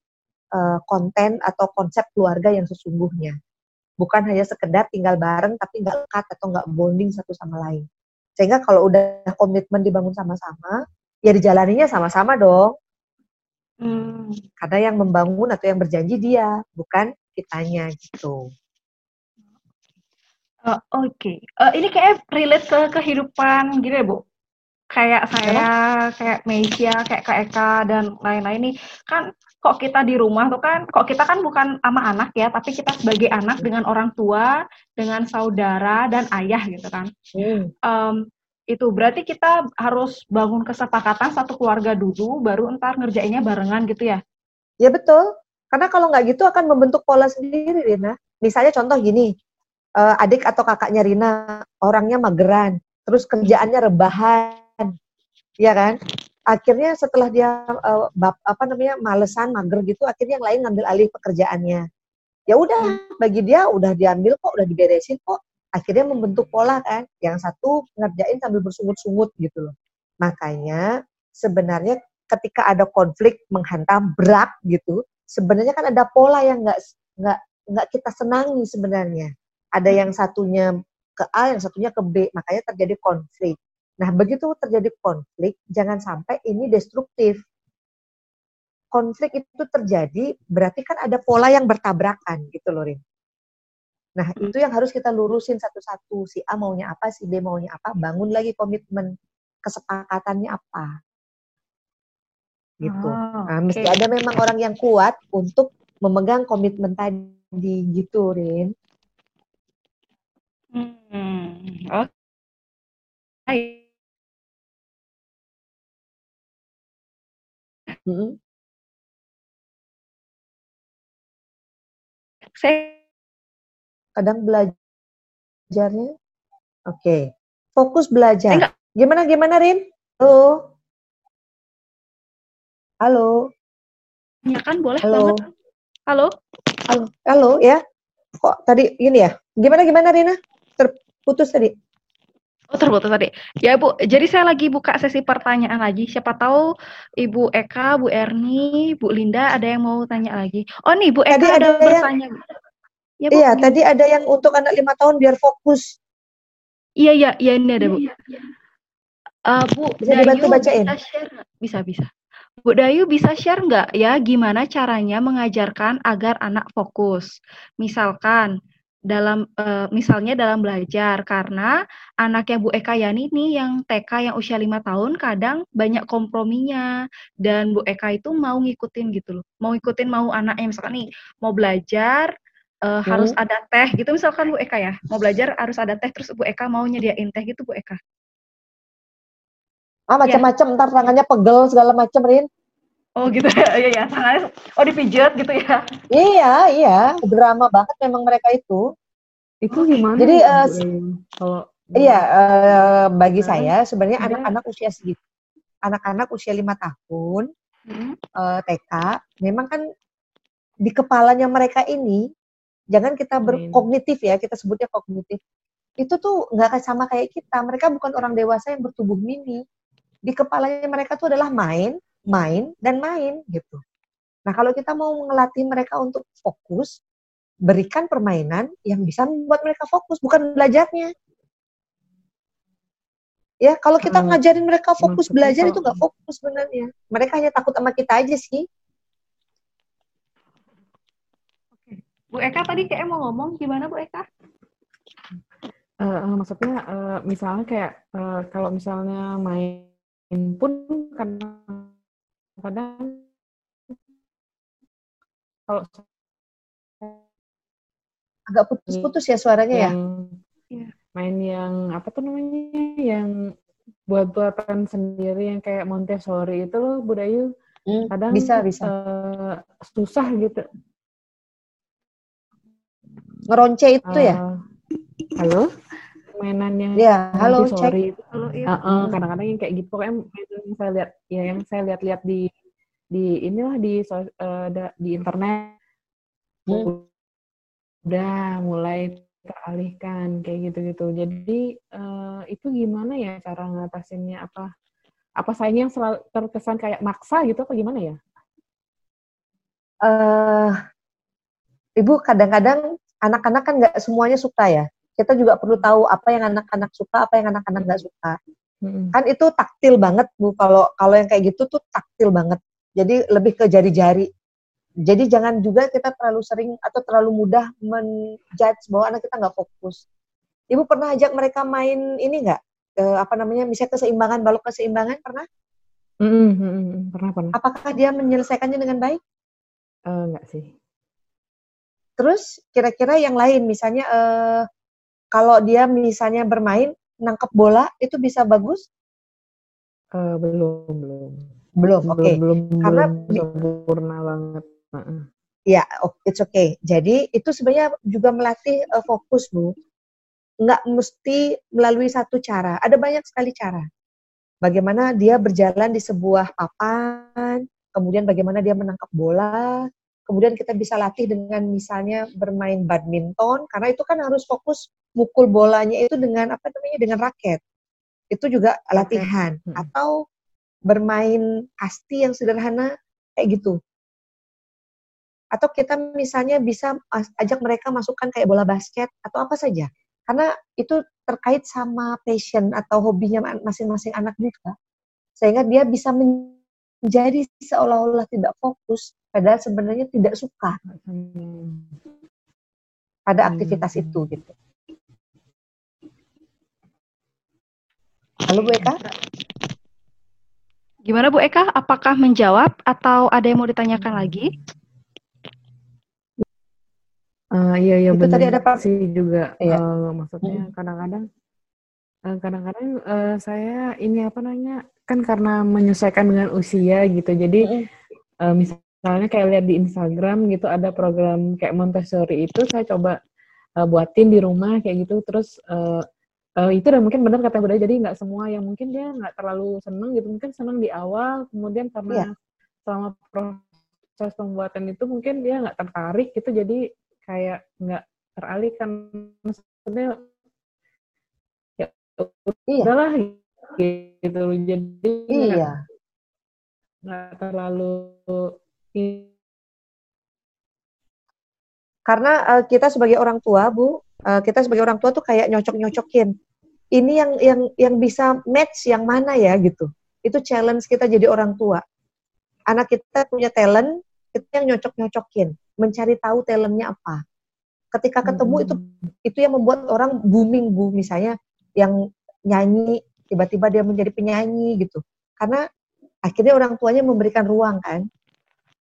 Speaker 2: uh, konten atau konsep keluarga yang sesungguhnya. Bukan hanya sekedar tinggal bareng tapi nggak lekat atau nggak bonding satu sama lain. Sehingga kalau udah komitmen dibangun sama-sama, ya dijalaninya sama-sama dong. Hmm. Karena yang membangun atau yang berjanji dia, bukan kitanya gitu.
Speaker 1: Uh, Oke, okay. uh, ini kayak relate ke kehidupan gitu ya, Bu? Kayak saya, kayak Meisha, kayak Kak Eka, dan lain-lain nih. Kan kok kita di rumah tuh kan, kok kita kan bukan sama anak ya, tapi kita sebagai anak dengan orang tua, dengan saudara dan ayah gitu kan. Hmm. Um, itu berarti kita harus bangun kesepakatan satu keluarga dulu, baru ntar ngerjainnya barengan gitu ya?
Speaker 2: Ya betul. Karena kalau nggak gitu akan membentuk pola sendiri, Rina. Misalnya contoh gini, uh, adik atau kakaknya Rina orangnya mageran, terus kerjaannya rebahan, ya kan? akhirnya setelah dia uh, bab, apa namanya malesan mager gitu akhirnya yang lain ngambil alih pekerjaannya. Ya udah bagi dia udah diambil kok udah diberesin kok. Akhirnya membentuk pola kan yang satu ngerjain sambil bersungut-sungut gitu loh. Makanya sebenarnya ketika ada konflik menghantam berat gitu sebenarnya kan ada pola yang nggak nggak nggak kita senangi sebenarnya. Ada yang satunya ke A yang satunya ke B makanya terjadi konflik Nah, begitu terjadi konflik, jangan sampai ini destruktif. Konflik itu terjadi, berarti kan ada pola yang bertabrakan gitu loh, Rin. Nah, itu yang harus kita lurusin satu-satu. Si A maunya apa, si B maunya apa, bangun lagi komitmen kesepakatannya apa. Gitu. Oh, nah, mesti ada memang orang yang kuat untuk memegang komitmen tadi gitu, Rin. Hmm, oke. Okay.
Speaker 1: Saya
Speaker 2: kadang belajarnya oke. Okay. Fokus belajar. Gimana gimana Rin? Halo. Halo.
Speaker 1: tanyakan boleh Halo. banget. Halo.
Speaker 2: Halo. Halo ya. Kok tadi ini ya? Gimana gimana Rina? Terputus tadi.
Speaker 1: Oh terputus tadi. Ya Bu, jadi saya lagi buka sesi pertanyaan lagi. Siapa tahu Ibu Eka, Bu Erni, Bu Linda ada yang mau tanya lagi. Oh nih Bu Eka tadi ada, ada bertanya. Yang,
Speaker 2: ya, Bu, iya, ini. tadi ada yang untuk anak lima tahun biar fokus.
Speaker 1: Iya iya iya ini ada Bu. Uh, Bu,
Speaker 2: bisa Dayu dibantu bacain. Bisa
Speaker 1: share Bisa bisa. Bu Dayu bisa share nggak ya gimana caranya mengajarkan agar anak fokus? Misalkan dalam uh, misalnya dalam belajar. Karena anaknya Bu Eka Yani ini yang TK yang usia lima tahun kadang banyak komprominya. Dan Bu Eka itu mau ngikutin gitu loh. Mau ngikutin mau anaknya misalkan nih mau belajar hmm. harus ada teh gitu. Misalkan Bu Eka ya mau belajar harus ada teh terus Bu Eka mau nyediain teh gitu Bu Eka.
Speaker 2: Ah macam-macam ya. ntar tangannya pegel segala macam Rin
Speaker 1: Oh gitu ya, iya ya. Tangannya, oh dipijat gitu ya?
Speaker 2: Iya, iya. Drama banget memang mereka itu.
Speaker 3: Itu gimana?
Speaker 2: Jadi uh, kalau iya uh, bagi hmm. saya sebenarnya anak-anak ya. usia segitu, anak-anak usia lima tahun hmm. uh, eh, TK, memang kan di kepalanya mereka ini jangan kita berkognitif ya, kita sebutnya kognitif. Itu tuh nggak sama kayak kita. Mereka bukan orang dewasa yang bertubuh mini. Di kepalanya mereka tuh adalah main, main dan main gitu. Nah, kalau kita mau ngelatih mereka untuk fokus, berikan permainan yang bisa membuat mereka fokus, bukan belajarnya. Ya, kalau kita hmm. ngajarin mereka fokus belajar itu nggak fokus sebenarnya. Mereka hanya takut sama kita aja sih.
Speaker 1: Oke. Bu Eka tadi kayak mau ngomong gimana Bu Eka?
Speaker 3: Uh, maksudnya uh, misalnya kayak uh, kalau misalnya main pun karena kadang kalau
Speaker 2: agak putus-putus ya suaranya ya? yang,
Speaker 3: ya. Main yang apa tuh namanya? Yang buat-buatan sendiri yang kayak Montessori itu loh, Budayu.
Speaker 2: Hmm, kadang bisa bisa uh,
Speaker 3: susah gitu.
Speaker 2: Ngeronce itu uh, ya? Eh,
Speaker 3: halo? Mainan yang
Speaker 2: ya, halo, Montessori
Speaker 3: itu. Halo, iya. uh, uh, kadang-kadang yang kayak gitu pokoknya yang saya lihat ya yang saya lihat-lihat di di inilah di uh, di internet hmm udah mulai teralihkan kayak gitu-gitu. Jadi uh, itu gimana ya cara ngatasinnya apa? Apa saya yang selalu terkesan kayak maksa gitu apa gimana ya?
Speaker 2: Uh, Ibu kadang-kadang anak-anak kan nggak semuanya suka ya. Kita juga perlu tahu apa yang anak-anak suka, apa yang anak-anak nggak suka. Hmm. Kan itu taktil banget bu. Kalau kalau yang kayak gitu tuh taktil banget. Jadi lebih ke jari-jari jadi jangan juga kita terlalu sering atau terlalu mudah menjudge bahwa anak kita nggak fokus. Ibu pernah ajak mereka main ini nggak? Uh, apa namanya? Misalnya keseimbangan, balok keseimbangan pernah?
Speaker 3: Mm -hmm, pernah pernah.
Speaker 2: Apakah dia menyelesaikannya dengan baik?
Speaker 3: Uh, enggak sih.
Speaker 2: Terus kira-kira yang lain, misalnya uh, kalau dia misalnya bermain nangkep bola itu bisa bagus?
Speaker 3: Uh, belum belum.
Speaker 2: Belum, oke. Okay.
Speaker 3: Belum, belum, Karena belum sempurna banget.
Speaker 2: Ya, oh, it's okay. Jadi itu sebenarnya juga melatih uh, fokus, Bu. Nggak mesti melalui satu cara. Ada banyak sekali cara. Bagaimana dia berjalan di sebuah papan, kemudian bagaimana dia menangkap bola, kemudian kita bisa latih dengan misalnya bermain badminton, karena itu kan harus fokus mukul bolanya itu dengan apa namanya dengan raket. Itu juga latihan. Hmm. Atau bermain kasti yang sederhana kayak gitu atau kita misalnya bisa ajak mereka masukkan kayak bola basket atau apa saja karena itu terkait sama passion atau hobinya masing-masing anak juga sehingga dia bisa menjadi seolah-olah tidak fokus padahal sebenarnya tidak suka pada hmm. aktivitas hmm. itu gitu. Halo Bu Eka.
Speaker 1: Gimana Bu Eka? Apakah menjawab atau ada yang mau ditanyakan lagi?
Speaker 3: Uh, iya iya itu tadi ada sih juga iya. uh, maksudnya kadang-kadang uh, kadang-kadang uh, saya ini apa namanya kan karena menyesuaikan dengan usia gitu jadi uh, misalnya kayak lihat di Instagram gitu ada program kayak Montessori itu saya coba uh, buatin di rumah kayak gitu terus uh, uh, itu dan mungkin benar kata Bunda jadi nggak semua yang mungkin dia nggak terlalu seneng gitu mungkin seneng di awal kemudian karena yeah. selama proses pembuatan itu mungkin dia nggak tertarik gitu jadi kayak nggak teralihkan maksudnya ya iya. udahlah gitu jadi
Speaker 2: iya
Speaker 3: nggak terlalu
Speaker 2: karena uh, kita sebagai orang tua bu uh, kita sebagai orang tua tuh kayak nyocok nyocokin ini yang yang yang bisa match yang mana ya gitu. Itu challenge kita jadi orang tua. Anak kita punya talent kita yang nyocok nyocokin mencari tahu talentnya apa. Ketika ketemu hmm. itu itu yang membuat orang booming. Bu misalnya yang nyanyi tiba-tiba dia menjadi penyanyi gitu. Karena akhirnya orang tuanya memberikan ruang kan.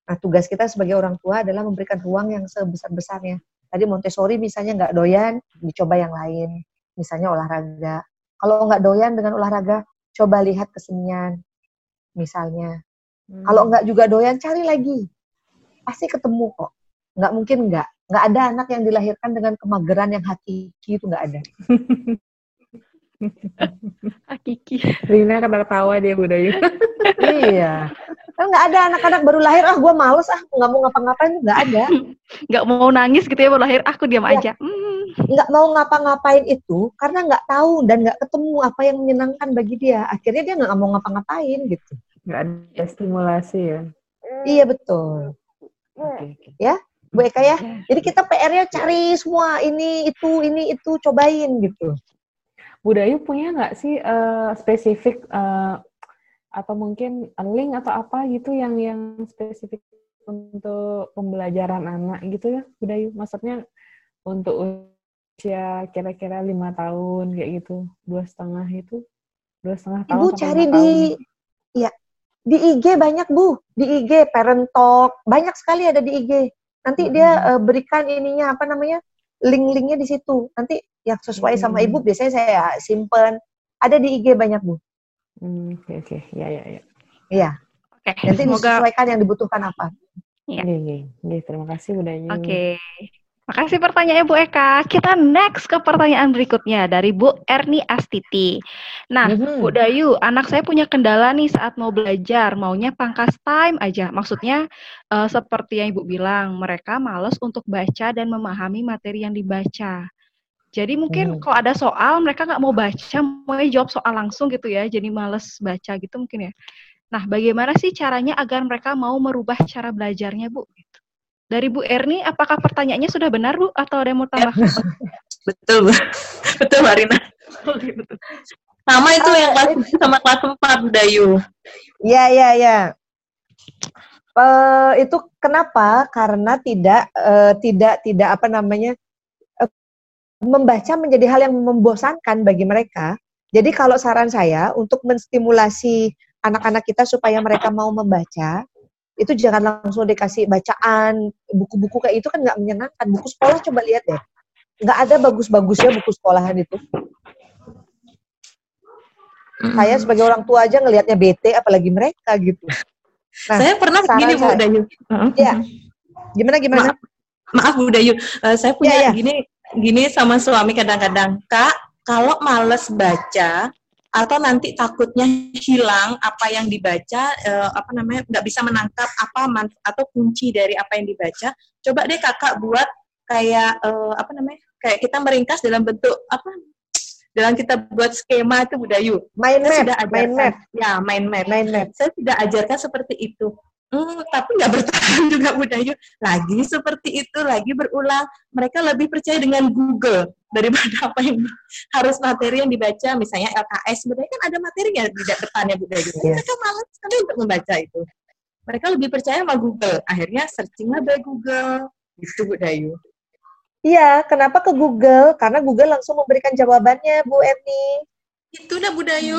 Speaker 2: Nah tugas kita sebagai orang tua adalah memberikan ruang yang sebesar besarnya tadi Montessori misalnya nggak doyan dicoba yang lain misalnya olahraga kalau nggak doyan dengan olahraga coba lihat kesenian misalnya hmm. kalau nggak juga doyan cari lagi pasti ketemu kok nggak mungkin nggak nggak ada anak yang dilahirkan dengan kemageran yang hakiki itu nggak ada
Speaker 3: Hakiki. Rina kata ketawa dia budaya.
Speaker 2: iya. Kan nggak ada anak-anak baru lahir, ah gue males ah nggak mau ngapa-ngapain, nggak ada.
Speaker 1: Nggak mau nangis gitu ya baru lahir, aku ah, diam ya. aja.
Speaker 2: Hmm. Nggak mau ngapa-ngapain itu karena nggak tahu dan nggak ketemu apa yang menyenangkan bagi dia. Akhirnya dia nggak mau ngapa-ngapain gitu.
Speaker 3: Nggak ada stimulasi ya.
Speaker 2: Iya betul. Okay, okay. Ya, Bu Eka ya. Jadi kita PR-nya cari semua ini itu ini itu cobain gitu.
Speaker 3: Budayu punya nggak sih uh, spesifik uh, atau mungkin link atau apa gitu yang yang spesifik untuk pembelajaran anak gitu ya Budayu? Maksudnya untuk usia kira-kira lima tahun kayak gitu, dua setengah itu, dua setengah tahun.
Speaker 2: Ibu cari di, ya di IG banyak bu, di IG Parent Talk banyak sekali ada di IG. Nanti hmm. dia uh, berikan ininya apa namanya link-linknya di situ. Nanti yang sesuai hmm. sama ibu biasanya saya simpen. Ada di IG banyak bu.
Speaker 3: Oke hmm, oke, okay, okay. ya ya ya.
Speaker 2: Iya. Oke. Okay. Nanti Semoga... disesuaikan yang dibutuhkan apa.
Speaker 3: Iya. Iya, terima kasih budanya.
Speaker 1: Oke. Okay. Makasih pertanyaannya Bu Eka. Kita next ke pertanyaan berikutnya dari Bu Erni Astiti. Nah, mm-hmm. Bu Dayu, anak saya punya kendala nih saat mau belajar, maunya pangkas time aja. Maksudnya uh, seperti yang Ibu bilang, mereka males untuk baca dan memahami materi yang dibaca. Jadi mungkin mm. kalau ada soal mereka nggak mau baca, mau jawab soal langsung gitu ya. Jadi males baca gitu mungkin ya. Nah, bagaimana sih caranya agar mereka mau merubah cara belajarnya, Bu? Dari Bu Erni, apakah pertanyaannya sudah benar Bu atau ada yang mau tambah?
Speaker 6: betul, betul Marina. Sama itu yang kelas sama kelas 4 Bu Dayu.
Speaker 2: Iya, iya, iya. Uh, itu kenapa? Karena tidak uh, tidak tidak apa namanya uh, membaca menjadi hal yang membosankan bagi mereka. Jadi kalau saran saya untuk menstimulasi anak-anak kita supaya mereka mau membaca, itu jangan langsung dikasih bacaan buku-buku kayak itu kan nggak menyenangkan. Buku sekolah coba lihat deh. Nggak ada bagus-bagusnya buku sekolahan itu. Mm. saya sebagai orang tua aja ngelihatnya bete apalagi mereka gitu.
Speaker 6: Nah, saya pernah gini Bu Dayu.
Speaker 2: Ya gimana gimana?
Speaker 6: Maaf, maaf Bu Dayu. Uh, saya punya ya, ya. gini gini sama suami kadang-kadang kak kalau males baca atau nanti takutnya hilang apa yang dibaca uh, apa namanya nggak bisa menangkap apa atau kunci dari apa yang dibaca coba deh kakak buat kayak uh, apa namanya kayak kita meringkas dalam bentuk apa dalam kita buat skema itu Budayu.
Speaker 2: Mind map, sudah ajarkan, mind map.
Speaker 6: Ya, mind map. Mind map. Saya sudah ajarkan seperti itu. Hmm, tapi nggak bertahan juga Budayu. Lagi seperti itu, lagi berulang. Mereka lebih percaya dengan Google daripada apa yang harus materi yang dibaca misalnya LKS sebenarnya kan ada materinya di depannya Bu Dayu? Yeah. mereka malas sekali untuk membaca itu. Mereka lebih percaya sama Google. Akhirnya searchinglah by Google. Itu Bu Dayu.
Speaker 2: Iya kenapa ke Google? Karena Google langsung memberikan jawabannya Bu Erni
Speaker 6: itu dah Bu Dayu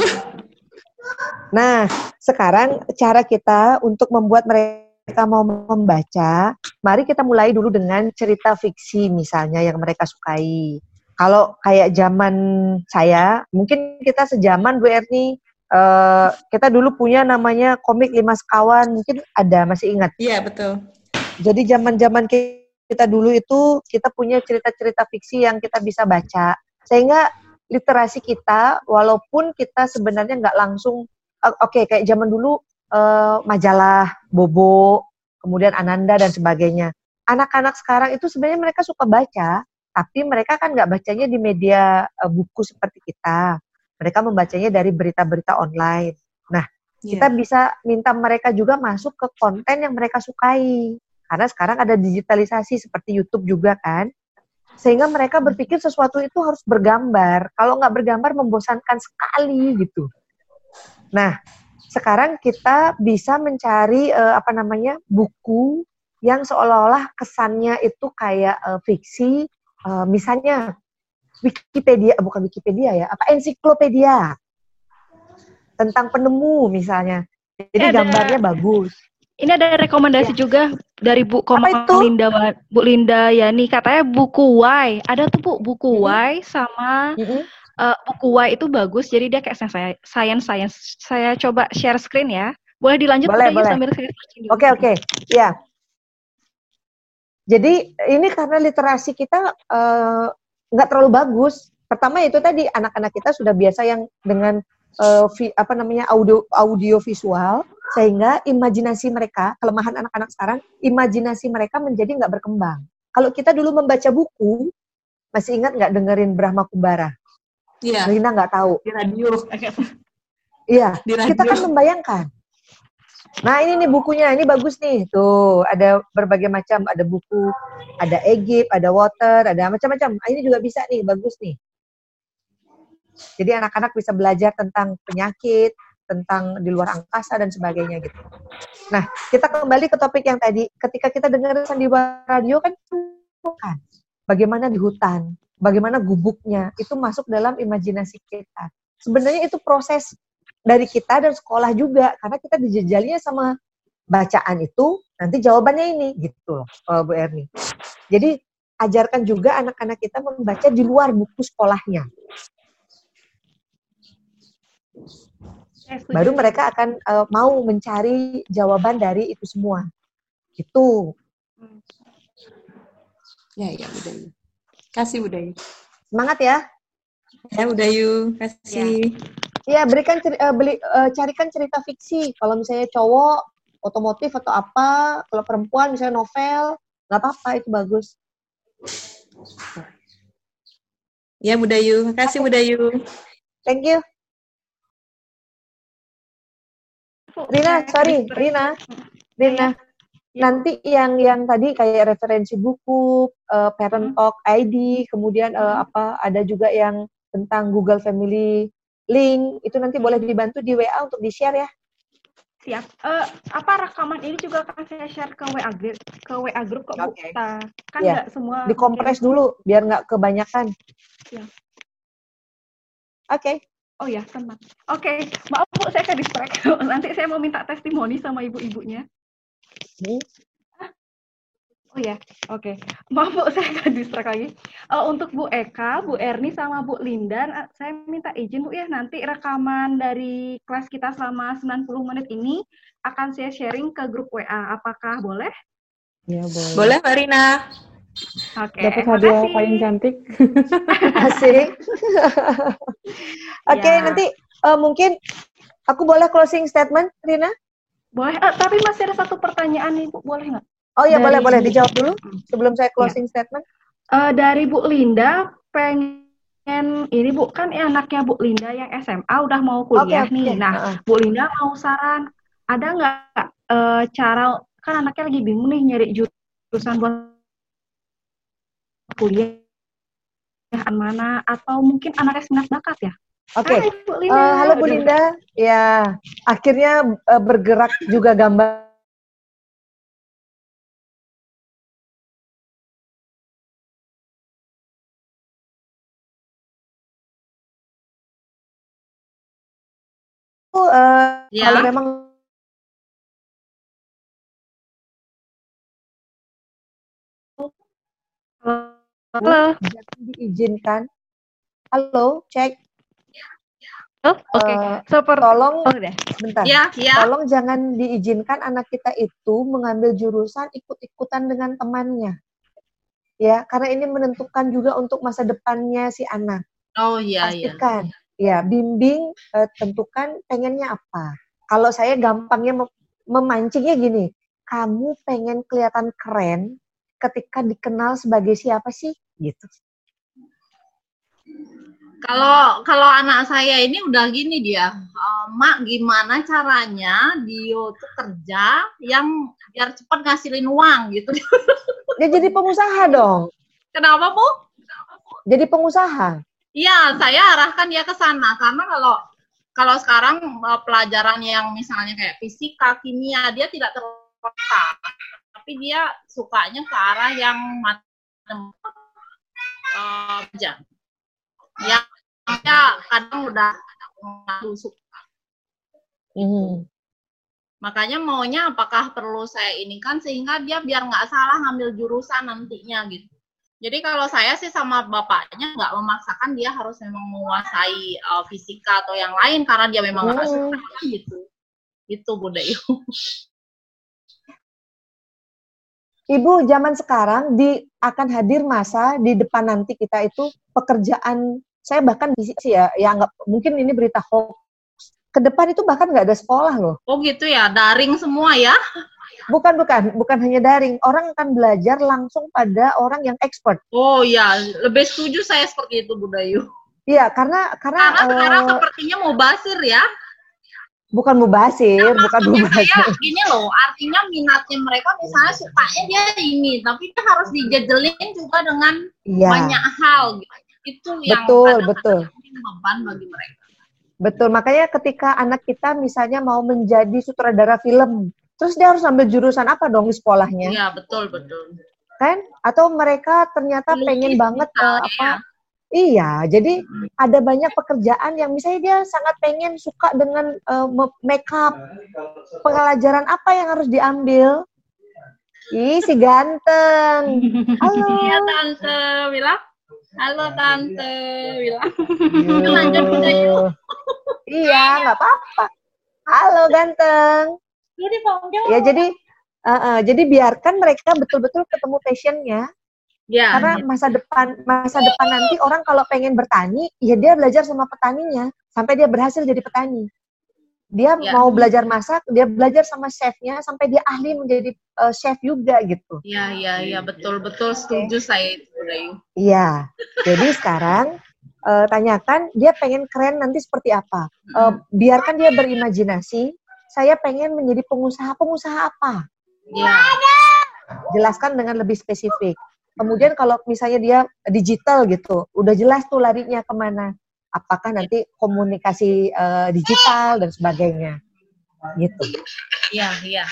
Speaker 2: nah sekarang cara kita untuk membuat mereka mau membaca, mari kita mulai dulu dengan cerita fiksi misalnya yang mereka sukai. Kalau kayak zaman saya, mungkin kita sejaman Bu Erni, uh, kita dulu punya namanya komik lima sekawan, mungkin ada masih ingat?
Speaker 6: Iya betul.
Speaker 2: Jadi zaman-zaman kita dulu itu kita punya cerita-cerita fiksi yang kita bisa baca, sehingga literasi kita, walaupun kita sebenarnya nggak langsung, oke okay, kayak zaman dulu uh, majalah Bobo, kemudian Ananda dan sebagainya. Anak-anak sekarang itu sebenarnya mereka suka baca, tapi mereka kan nggak bacanya di media uh, buku seperti kita. Mereka membacanya dari berita-berita online. Nah, yeah. kita bisa minta mereka juga masuk ke konten yang mereka sukai. Karena sekarang ada digitalisasi seperti YouTube juga kan. Sehingga mereka berpikir sesuatu itu harus bergambar. Kalau nggak bergambar membosankan sekali gitu. Nah, sekarang kita bisa mencari uh, apa namanya buku yang seolah-olah kesannya itu kayak uh, fiksi, uh, misalnya Wikipedia, bukan Wikipedia ya, apa ensiklopedia tentang penemu misalnya. Jadi ada, gambarnya bagus.
Speaker 1: Ini ada rekomendasi ya. juga dari Bu Komang Linda Bu Linda Yani katanya buku Y. Ada tuh Bu buku mm -hmm. Y sama mm -hmm uh, buku Y itu bagus, jadi dia kayak saya science science. Saya coba share screen ya. Boleh dilanjut
Speaker 2: boleh, boleh. sambil saya Oke okay, oke, okay. ya. Jadi ini karena literasi kita uh, nggak terlalu bagus. Pertama itu tadi anak-anak kita sudah biasa yang dengan uh, vi, apa namanya audio audio visual sehingga imajinasi mereka kelemahan anak-anak sekarang imajinasi mereka menjadi nggak berkembang. Kalau kita dulu membaca buku masih ingat nggak dengerin Brahma Kumbara? Iya. Rina nggak tahu.
Speaker 1: Di radio.
Speaker 2: Iya. Kita kan membayangkan. Nah ini nih bukunya, ini bagus nih. Tuh ada berbagai macam, ada buku, ada Egypt, ada water, ada macam-macam. Ah, ini juga bisa nih, bagus nih. Jadi anak-anak bisa belajar tentang penyakit, tentang di luar angkasa dan sebagainya gitu. Nah kita kembali ke topik yang tadi. Ketika kita dengar sandiwara radio kan, kan bagaimana di hutan, bagaimana gubuknya itu masuk dalam imajinasi kita. Sebenarnya itu proses dari kita dan sekolah juga karena kita dijajalinya sama bacaan itu nanti jawabannya ini gitu loh Bu Erni. Jadi ajarkan juga anak-anak kita membaca di luar buku sekolahnya. Baru mereka akan uh, mau mencari jawaban dari itu semua. Itu.
Speaker 1: Ya, ya, udah. Kasih Budayu.
Speaker 2: Semangat ya.
Speaker 1: Ya Budayu, kasih.
Speaker 2: Ya, ya berikan uh, beli uh, carikan cerita fiksi. Kalau misalnya cowok otomotif atau apa, kalau perempuan misalnya novel, nggak apa-apa itu bagus.
Speaker 1: Ya Budayu, kasih Budayu.
Speaker 2: Thank you. Rina, sorry, Rina. Rina nanti yang yang tadi kayak referensi buku, uh, parent hmm. talk ID, kemudian uh, apa ada juga yang tentang Google Family Link itu nanti boleh dibantu di WA untuk di share ya.
Speaker 1: Siap. Uh, apa rekaman ini juga akan saya share ke WA group ke WA group kok okay. Bu. Kan
Speaker 2: ya. nggak semua dikompres dulu biar nggak kebanyakan. Ya. Oke. Okay.
Speaker 1: Oh ya, tenang. Oke, okay. maaf Bu, saya ke distract. Nanti saya mau minta testimoni sama ibu-ibunya. Hmm? Oh ya, oke. Okay. Maaf Bu, saya akan distrak lagi. Uh, untuk Bu Eka, Bu Erni, sama Bu Linda, uh, saya minta izin Bu ya, nanti rekaman dari kelas kita selama 90 menit ini akan saya sharing ke grup WA. Apakah boleh?
Speaker 2: Ya, boleh.
Speaker 1: Boleh, Marina.
Speaker 3: Oke, okay, Dapat hadiah paling cantik.
Speaker 2: Asik. Oke, okay, ya. nanti uh, mungkin aku boleh closing statement, Rina?
Speaker 1: Boleh, uh, tapi masih ada satu pertanyaan nih Bu, boleh nggak?
Speaker 2: Oh iya boleh boleh dijawab dulu sebelum saya closing ya. statement.
Speaker 1: Uh, dari Bu Linda pengen ini Bu kan ya anaknya Bu Linda yang SMA udah mau kuliah okay, nih. Okay. Nah, uh Bu Linda mau saran ada nggak uh, cara kan anaknya lagi bingung nih nyari jurusan buat kuliah mana atau mungkin anaknya minat bakat ya?
Speaker 2: Oke, okay. uh, halo Bu Linda. Ya, akhirnya uh, bergerak juga gambar uh, ya. kalau memang Halo. Jangan diizinkan. Halo, cek.
Speaker 1: Oh, oke. Okay. Uh,
Speaker 2: Seperti tolong oh, deh. bentar. Ya, ya. Tolong jangan diizinkan anak kita itu mengambil jurusan ikut-ikutan dengan temannya. Ya, karena ini menentukan juga untuk masa depannya si anak.
Speaker 1: Oh iya,
Speaker 2: iya. Pastikan. iya ya bimbing uh, tentukan pengennya apa. Kalau saya gampangnya mem memancingnya gini, kamu pengen kelihatan keren ketika dikenal sebagai siapa sih? Gitu.
Speaker 5: Kalau kalau anak saya ini udah gini dia, uh, mak gimana caranya dia tuh kerja yang biar cepat ngasilin uang gitu.
Speaker 2: Dia jadi pengusaha dong.
Speaker 5: Kenapa bu?
Speaker 2: Jadi pengusaha.
Speaker 5: Iya, saya arahkan dia ke sana karena kalau kalau sekarang uh, pelajaran yang misalnya kayak fisika, kimia dia tidak terpaksa, tapi dia sukanya ke arah yang matematika uh, yang ya kadang udah suka. Mm. Makanya maunya apakah perlu saya ini kan sehingga dia biar nggak salah ngambil jurusan nantinya gitu. Jadi kalau saya sih sama bapaknya nggak memaksakan dia harus memang menguasai uh, fisika atau yang lain karena dia memang nggak mm. suka gitu. Itu budaya.
Speaker 2: Ibu, zaman sekarang di akan hadir masa di depan nanti kita itu pekerjaan saya bahkan di sini ya, ya nggak mungkin ini berita hoax. Ke depan itu bahkan nggak ada sekolah loh.
Speaker 5: Oh gitu ya, daring semua ya?
Speaker 2: Bukan, bukan, bukan hanya daring. Orang akan belajar langsung pada orang yang expert.
Speaker 5: Oh iya, lebih setuju saya seperti itu, Budayu.
Speaker 2: Iya, karena karena,
Speaker 5: karena uh, sekarang sepertinya mau basir ya
Speaker 2: bukan mubasir, nah, bukan mubasir.
Speaker 5: Saya gini loh, artinya minatnya mereka misalnya sukanya dia ini, tapi dia harus dijejelin juga dengan ya. banyak hal. Gitu. Itu yang
Speaker 2: betul, betul.
Speaker 5: beban bagi mereka.
Speaker 2: Betul, makanya ketika anak kita misalnya mau menjadi sutradara film, terus dia harus ambil jurusan apa dong di sekolahnya?
Speaker 5: Iya, betul, betul.
Speaker 2: Kan? Atau mereka ternyata Lukis, pengen banget uh, apa? Ya Iya, jadi ada banyak pekerjaan yang misalnya dia sangat pengen suka dengan uh, makeup. Pelajaran apa yang harus diambil? Ih, si ganteng.
Speaker 5: Halo. Iya, Tante Wila. Halo, Tante Wila. Lanjut udah yuk.
Speaker 2: Iya, nggak apa-apa. Halo, ganteng. Ya, jadi uh, uh, jadi biarkan mereka betul-betul ketemu passionnya Ya, Karena masa depan masa depan nanti orang kalau pengen bertani, ya dia belajar sama petaninya sampai dia berhasil jadi petani. Dia ya. mau belajar masak, dia belajar sama chefnya sampai dia ahli menjadi uh, chef juga gitu.
Speaker 5: Iya, iya, iya, betul, betul setuju okay. saya itu,
Speaker 2: Iya. Jadi sekarang uh, tanyakan dia pengen keren nanti seperti apa. Uh, biarkan dia berimajinasi. Saya pengen menjadi pengusaha, pengusaha apa? Iya. Jelaskan dengan lebih spesifik. Kemudian kalau misalnya dia digital gitu, udah jelas tuh larinya ke mana. Apakah nanti komunikasi uh, digital dan sebagainya, gitu.
Speaker 5: Iya, iya.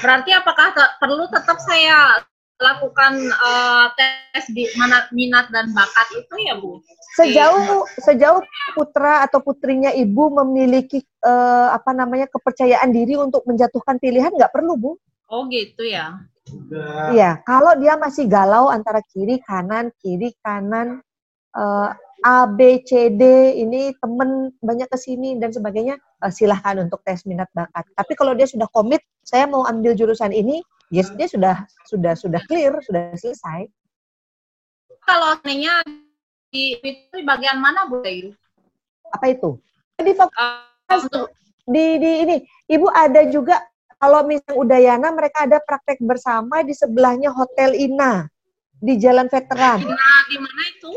Speaker 5: Berarti apakah te perlu tetap saya lakukan uh, tes di mana minat dan bakat itu ya Bu?
Speaker 2: Sejauh sejauh putra atau putrinya ibu memiliki uh, apa namanya kepercayaan diri untuk menjatuhkan pilihan nggak perlu Bu?
Speaker 5: Oh gitu ya.
Speaker 2: Iya, kalau dia masih galau antara kiri kanan kiri kanan uh, A B C D ini temen banyak ke sini dan sebagainya uh, silahkan untuk tes minat bakat. Tapi kalau dia sudah komit, saya mau ambil jurusan ini, yes dia sudah sudah sudah clear, sudah selesai.
Speaker 5: Kalau sebenarnya di itu bagian mana Bu Dayu?
Speaker 2: Apa itu? Di uh, di, di ini, Ibu ada juga kalau misalnya Udayana mereka ada praktek bersama di sebelahnya Hotel Ina di Jalan Veteran.
Speaker 5: Nah, di mana itu?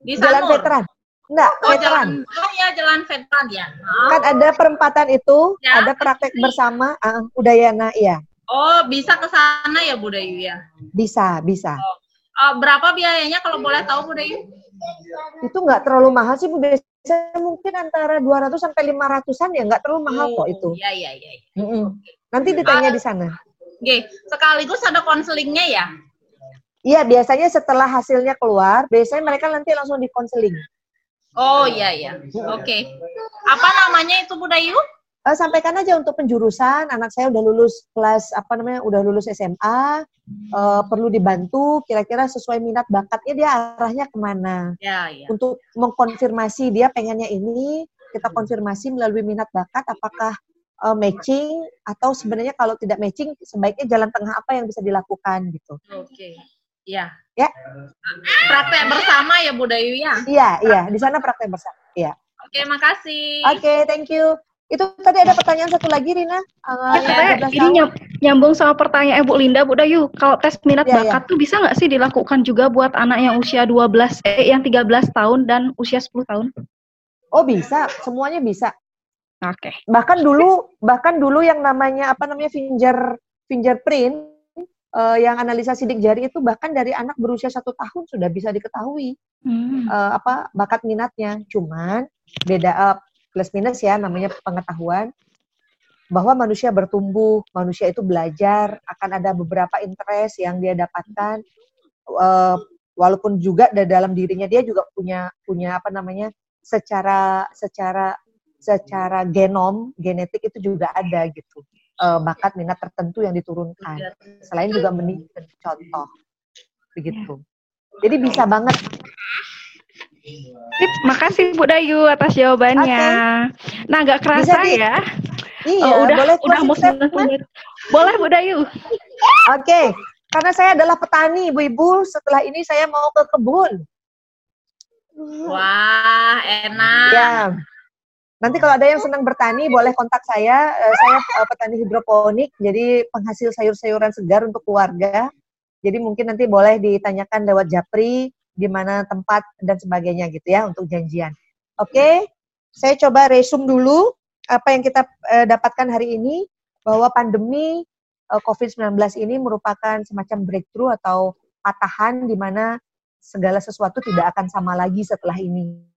Speaker 2: Di Jalan Veteran. Enggak,
Speaker 5: oh, veteran. Jalan, oh ya, Jalan Veteran ya.
Speaker 2: Oh. Kan ada perempatan itu, ya, ada praktek bersama uh, Udayana, iya.
Speaker 5: Oh, bisa ke sana ya Bu Dayu ya?
Speaker 2: Bisa, bisa. Oh.
Speaker 5: Uh, berapa biayanya kalau boleh tahu Bu Dayu?
Speaker 2: Itu nggak terlalu mahal sih Bu saya mungkin antara 200 sampai 500-an ya, nggak terlalu mahal oh, kok itu.
Speaker 5: Iya, iya, iya.
Speaker 2: Mm -mm. Nanti ditanya uh, di sana.
Speaker 5: Oke, sekaligus ada konselingnya ya?
Speaker 2: Iya, biasanya setelah hasilnya keluar, biasanya mereka nanti langsung dikonseling.
Speaker 5: Oh iya iya. Oke. Okay. Apa namanya itu Bu Dayu?
Speaker 2: Uh, sampaikan aja untuk penjurusan anak saya udah lulus kelas apa namanya udah lulus SMA uh, eh, perlu dibantu kira-kira sesuai minat bakatnya dia arahnya ke mana
Speaker 5: ya, ya.
Speaker 2: untuk mengkonfirmasi dia pengennya ini kita konfirmasi melalui minat bakat apakah uh, matching atau sebenarnya kalau tidak matching sebaiknya jalan tengah apa yang bisa dilakukan gitu
Speaker 5: oke okay. Ya.
Speaker 2: Ya.
Speaker 5: Praktek bersama ya Bu Dayu ya?
Speaker 2: Iya, iya. Di sana praktek bersama. Iya.
Speaker 5: Oke, makasih.
Speaker 2: Oke, thank you. Itu tadi ada pertanyaan satu lagi, Rina.
Speaker 1: Uh, ya, saya ini nyam, nyambung sama pertanyaan Bu Linda, Bu Dayu, kalau tes minat ya, bakat ya. tuh bisa nggak sih dilakukan juga buat anak yang usia 12, eh yang 13 tahun dan usia 10 tahun?
Speaker 2: Oh bisa, semuanya bisa.
Speaker 1: Oke. Okay.
Speaker 2: Bahkan dulu, bahkan dulu yang namanya apa namanya finger fingerprint uh, yang analisa sidik jari itu bahkan dari anak berusia satu tahun sudah bisa diketahui hmm. uh, apa bakat minatnya. Cuman beda uh, plus minus ya namanya pengetahuan bahwa manusia bertumbuh, manusia itu belajar, akan ada beberapa interest yang dia dapatkan, uh, walaupun juga di dalam dirinya dia juga punya punya apa namanya secara secara secara genom genetik itu juga ada gitu uh, bakat minat tertentu yang diturunkan. Selain juga menunjukkan contoh, begitu. Jadi bisa banget.
Speaker 1: Sip, makasih Bu Dayu atas jawabannya. Okay. Nah, nggak kerasa di... ya.
Speaker 2: Iya, oh, udah boleh
Speaker 1: udah mau menit. Boleh Bu Dayu.
Speaker 2: Oke, okay. karena saya adalah petani Ibu-ibu, setelah ini saya mau ke kebun.
Speaker 5: Wah, enak.
Speaker 2: Ya. Nanti kalau ada yang senang bertani, boleh kontak saya. Uh, saya uh, petani hidroponik, jadi penghasil sayur-sayuran segar untuk keluarga. Jadi mungkin nanti boleh ditanyakan lewat Japri, di mana tempat dan sebagainya gitu ya untuk janjian. Oke, okay? saya coba resume dulu apa yang kita uh, dapatkan hari ini bahwa pandemi uh, COVID-19 ini merupakan semacam breakthrough atau patahan di mana segala sesuatu tidak akan sama lagi setelah ini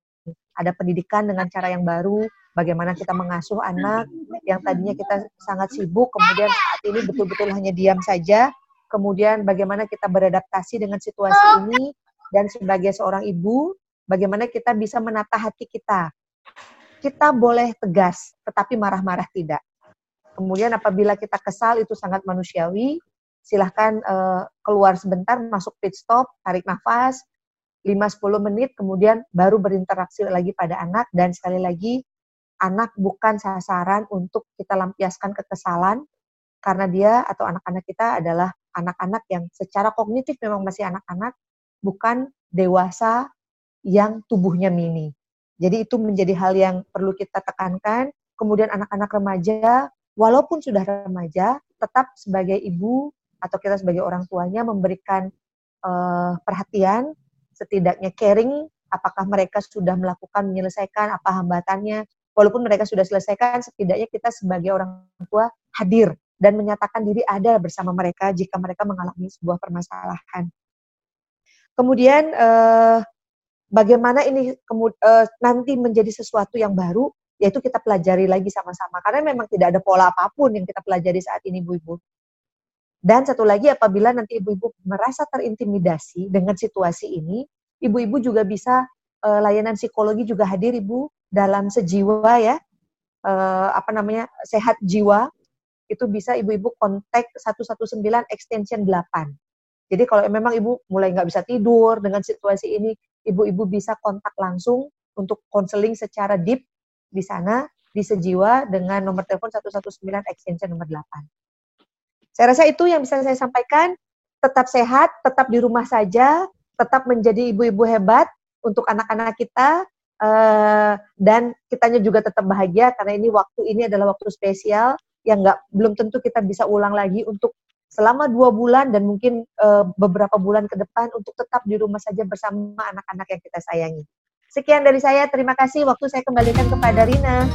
Speaker 2: ada pendidikan dengan cara yang baru, bagaimana kita mengasuh anak yang tadinya kita sangat sibuk, kemudian saat ini betul-betul hanya diam saja, kemudian bagaimana kita beradaptasi dengan situasi ini, dan sebagai seorang ibu, bagaimana kita bisa menata hati kita. Kita boleh tegas, tetapi marah-marah tidak. Kemudian apabila kita kesal itu sangat manusiawi, silahkan uh, keluar sebentar, masuk pit stop, tarik nafas, 5-10 menit kemudian baru berinteraksi lagi pada anak dan sekali lagi anak bukan sasaran untuk kita lampiaskan kekesalan karena dia atau anak-anak kita adalah anak-anak yang secara kognitif memang masih anak-anak bukan dewasa yang tubuhnya mini. Jadi itu menjadi hal yang perlu kita tekankan. Kemudian anak-anak remaja walaupun sudah remaja tetap sebagai ibu atau kita sebagai orang tuanya memberikan uh, perhatian setidaknya caring apakah mereka sudah melakukan menyelesaikan apa hambatannya walaupun mereka sudah selesaikan setidaknya kita sebagai orang tua hadir dan menyatakan diri ada bersama mereka jika mereka mengalami sebuah permasalahan. Kemudian eh, bagaimana ini kemud eh, nanti menjadi sesuatu yang baru yaitu kita pelajari lagi sama-sama karena memang tidak ada pola apa pun yang kita pelajari saat ini Bu-ibu. Dan satu lagi apabila nanti ibu-ibu merasa terintimidasi dengan situasi ini, ibu-ibu juga bisa uh, layanan psikologi juga hadir ibu dalam sejiwa ya, uh, apa namanya sehat jiwa itu bisa ibu-ibu kontak 119 extension 8. Jadi kalau memang ibu mulai nggak bisa tidur dengan situasi ini, ibu-ibu bisa kontak langsung untuk konseling secara deep di sana di sejiwa dengan nomor telepon 119 extension nomor 8. Saya rasa itu yang bisa saya sampaikan. Tetap sehat, tetap di rumah saja, tetap menjadi ibu-ibu hebat untuk anak-anak kita, uh, dan kitanya juga tetap bahagia karena ini waktu ini adalah waktu spesial yang nggak belum tentu kita bisa ulang lagi untuk selama dua bulan dan mungkin uh, beberapa bulan ke depan untuk tetap di rumah saja bersama anak-anak yang kita sayangi. Sekian dari saya, terima kasih. Waktu saya kembalikan kepada Rina.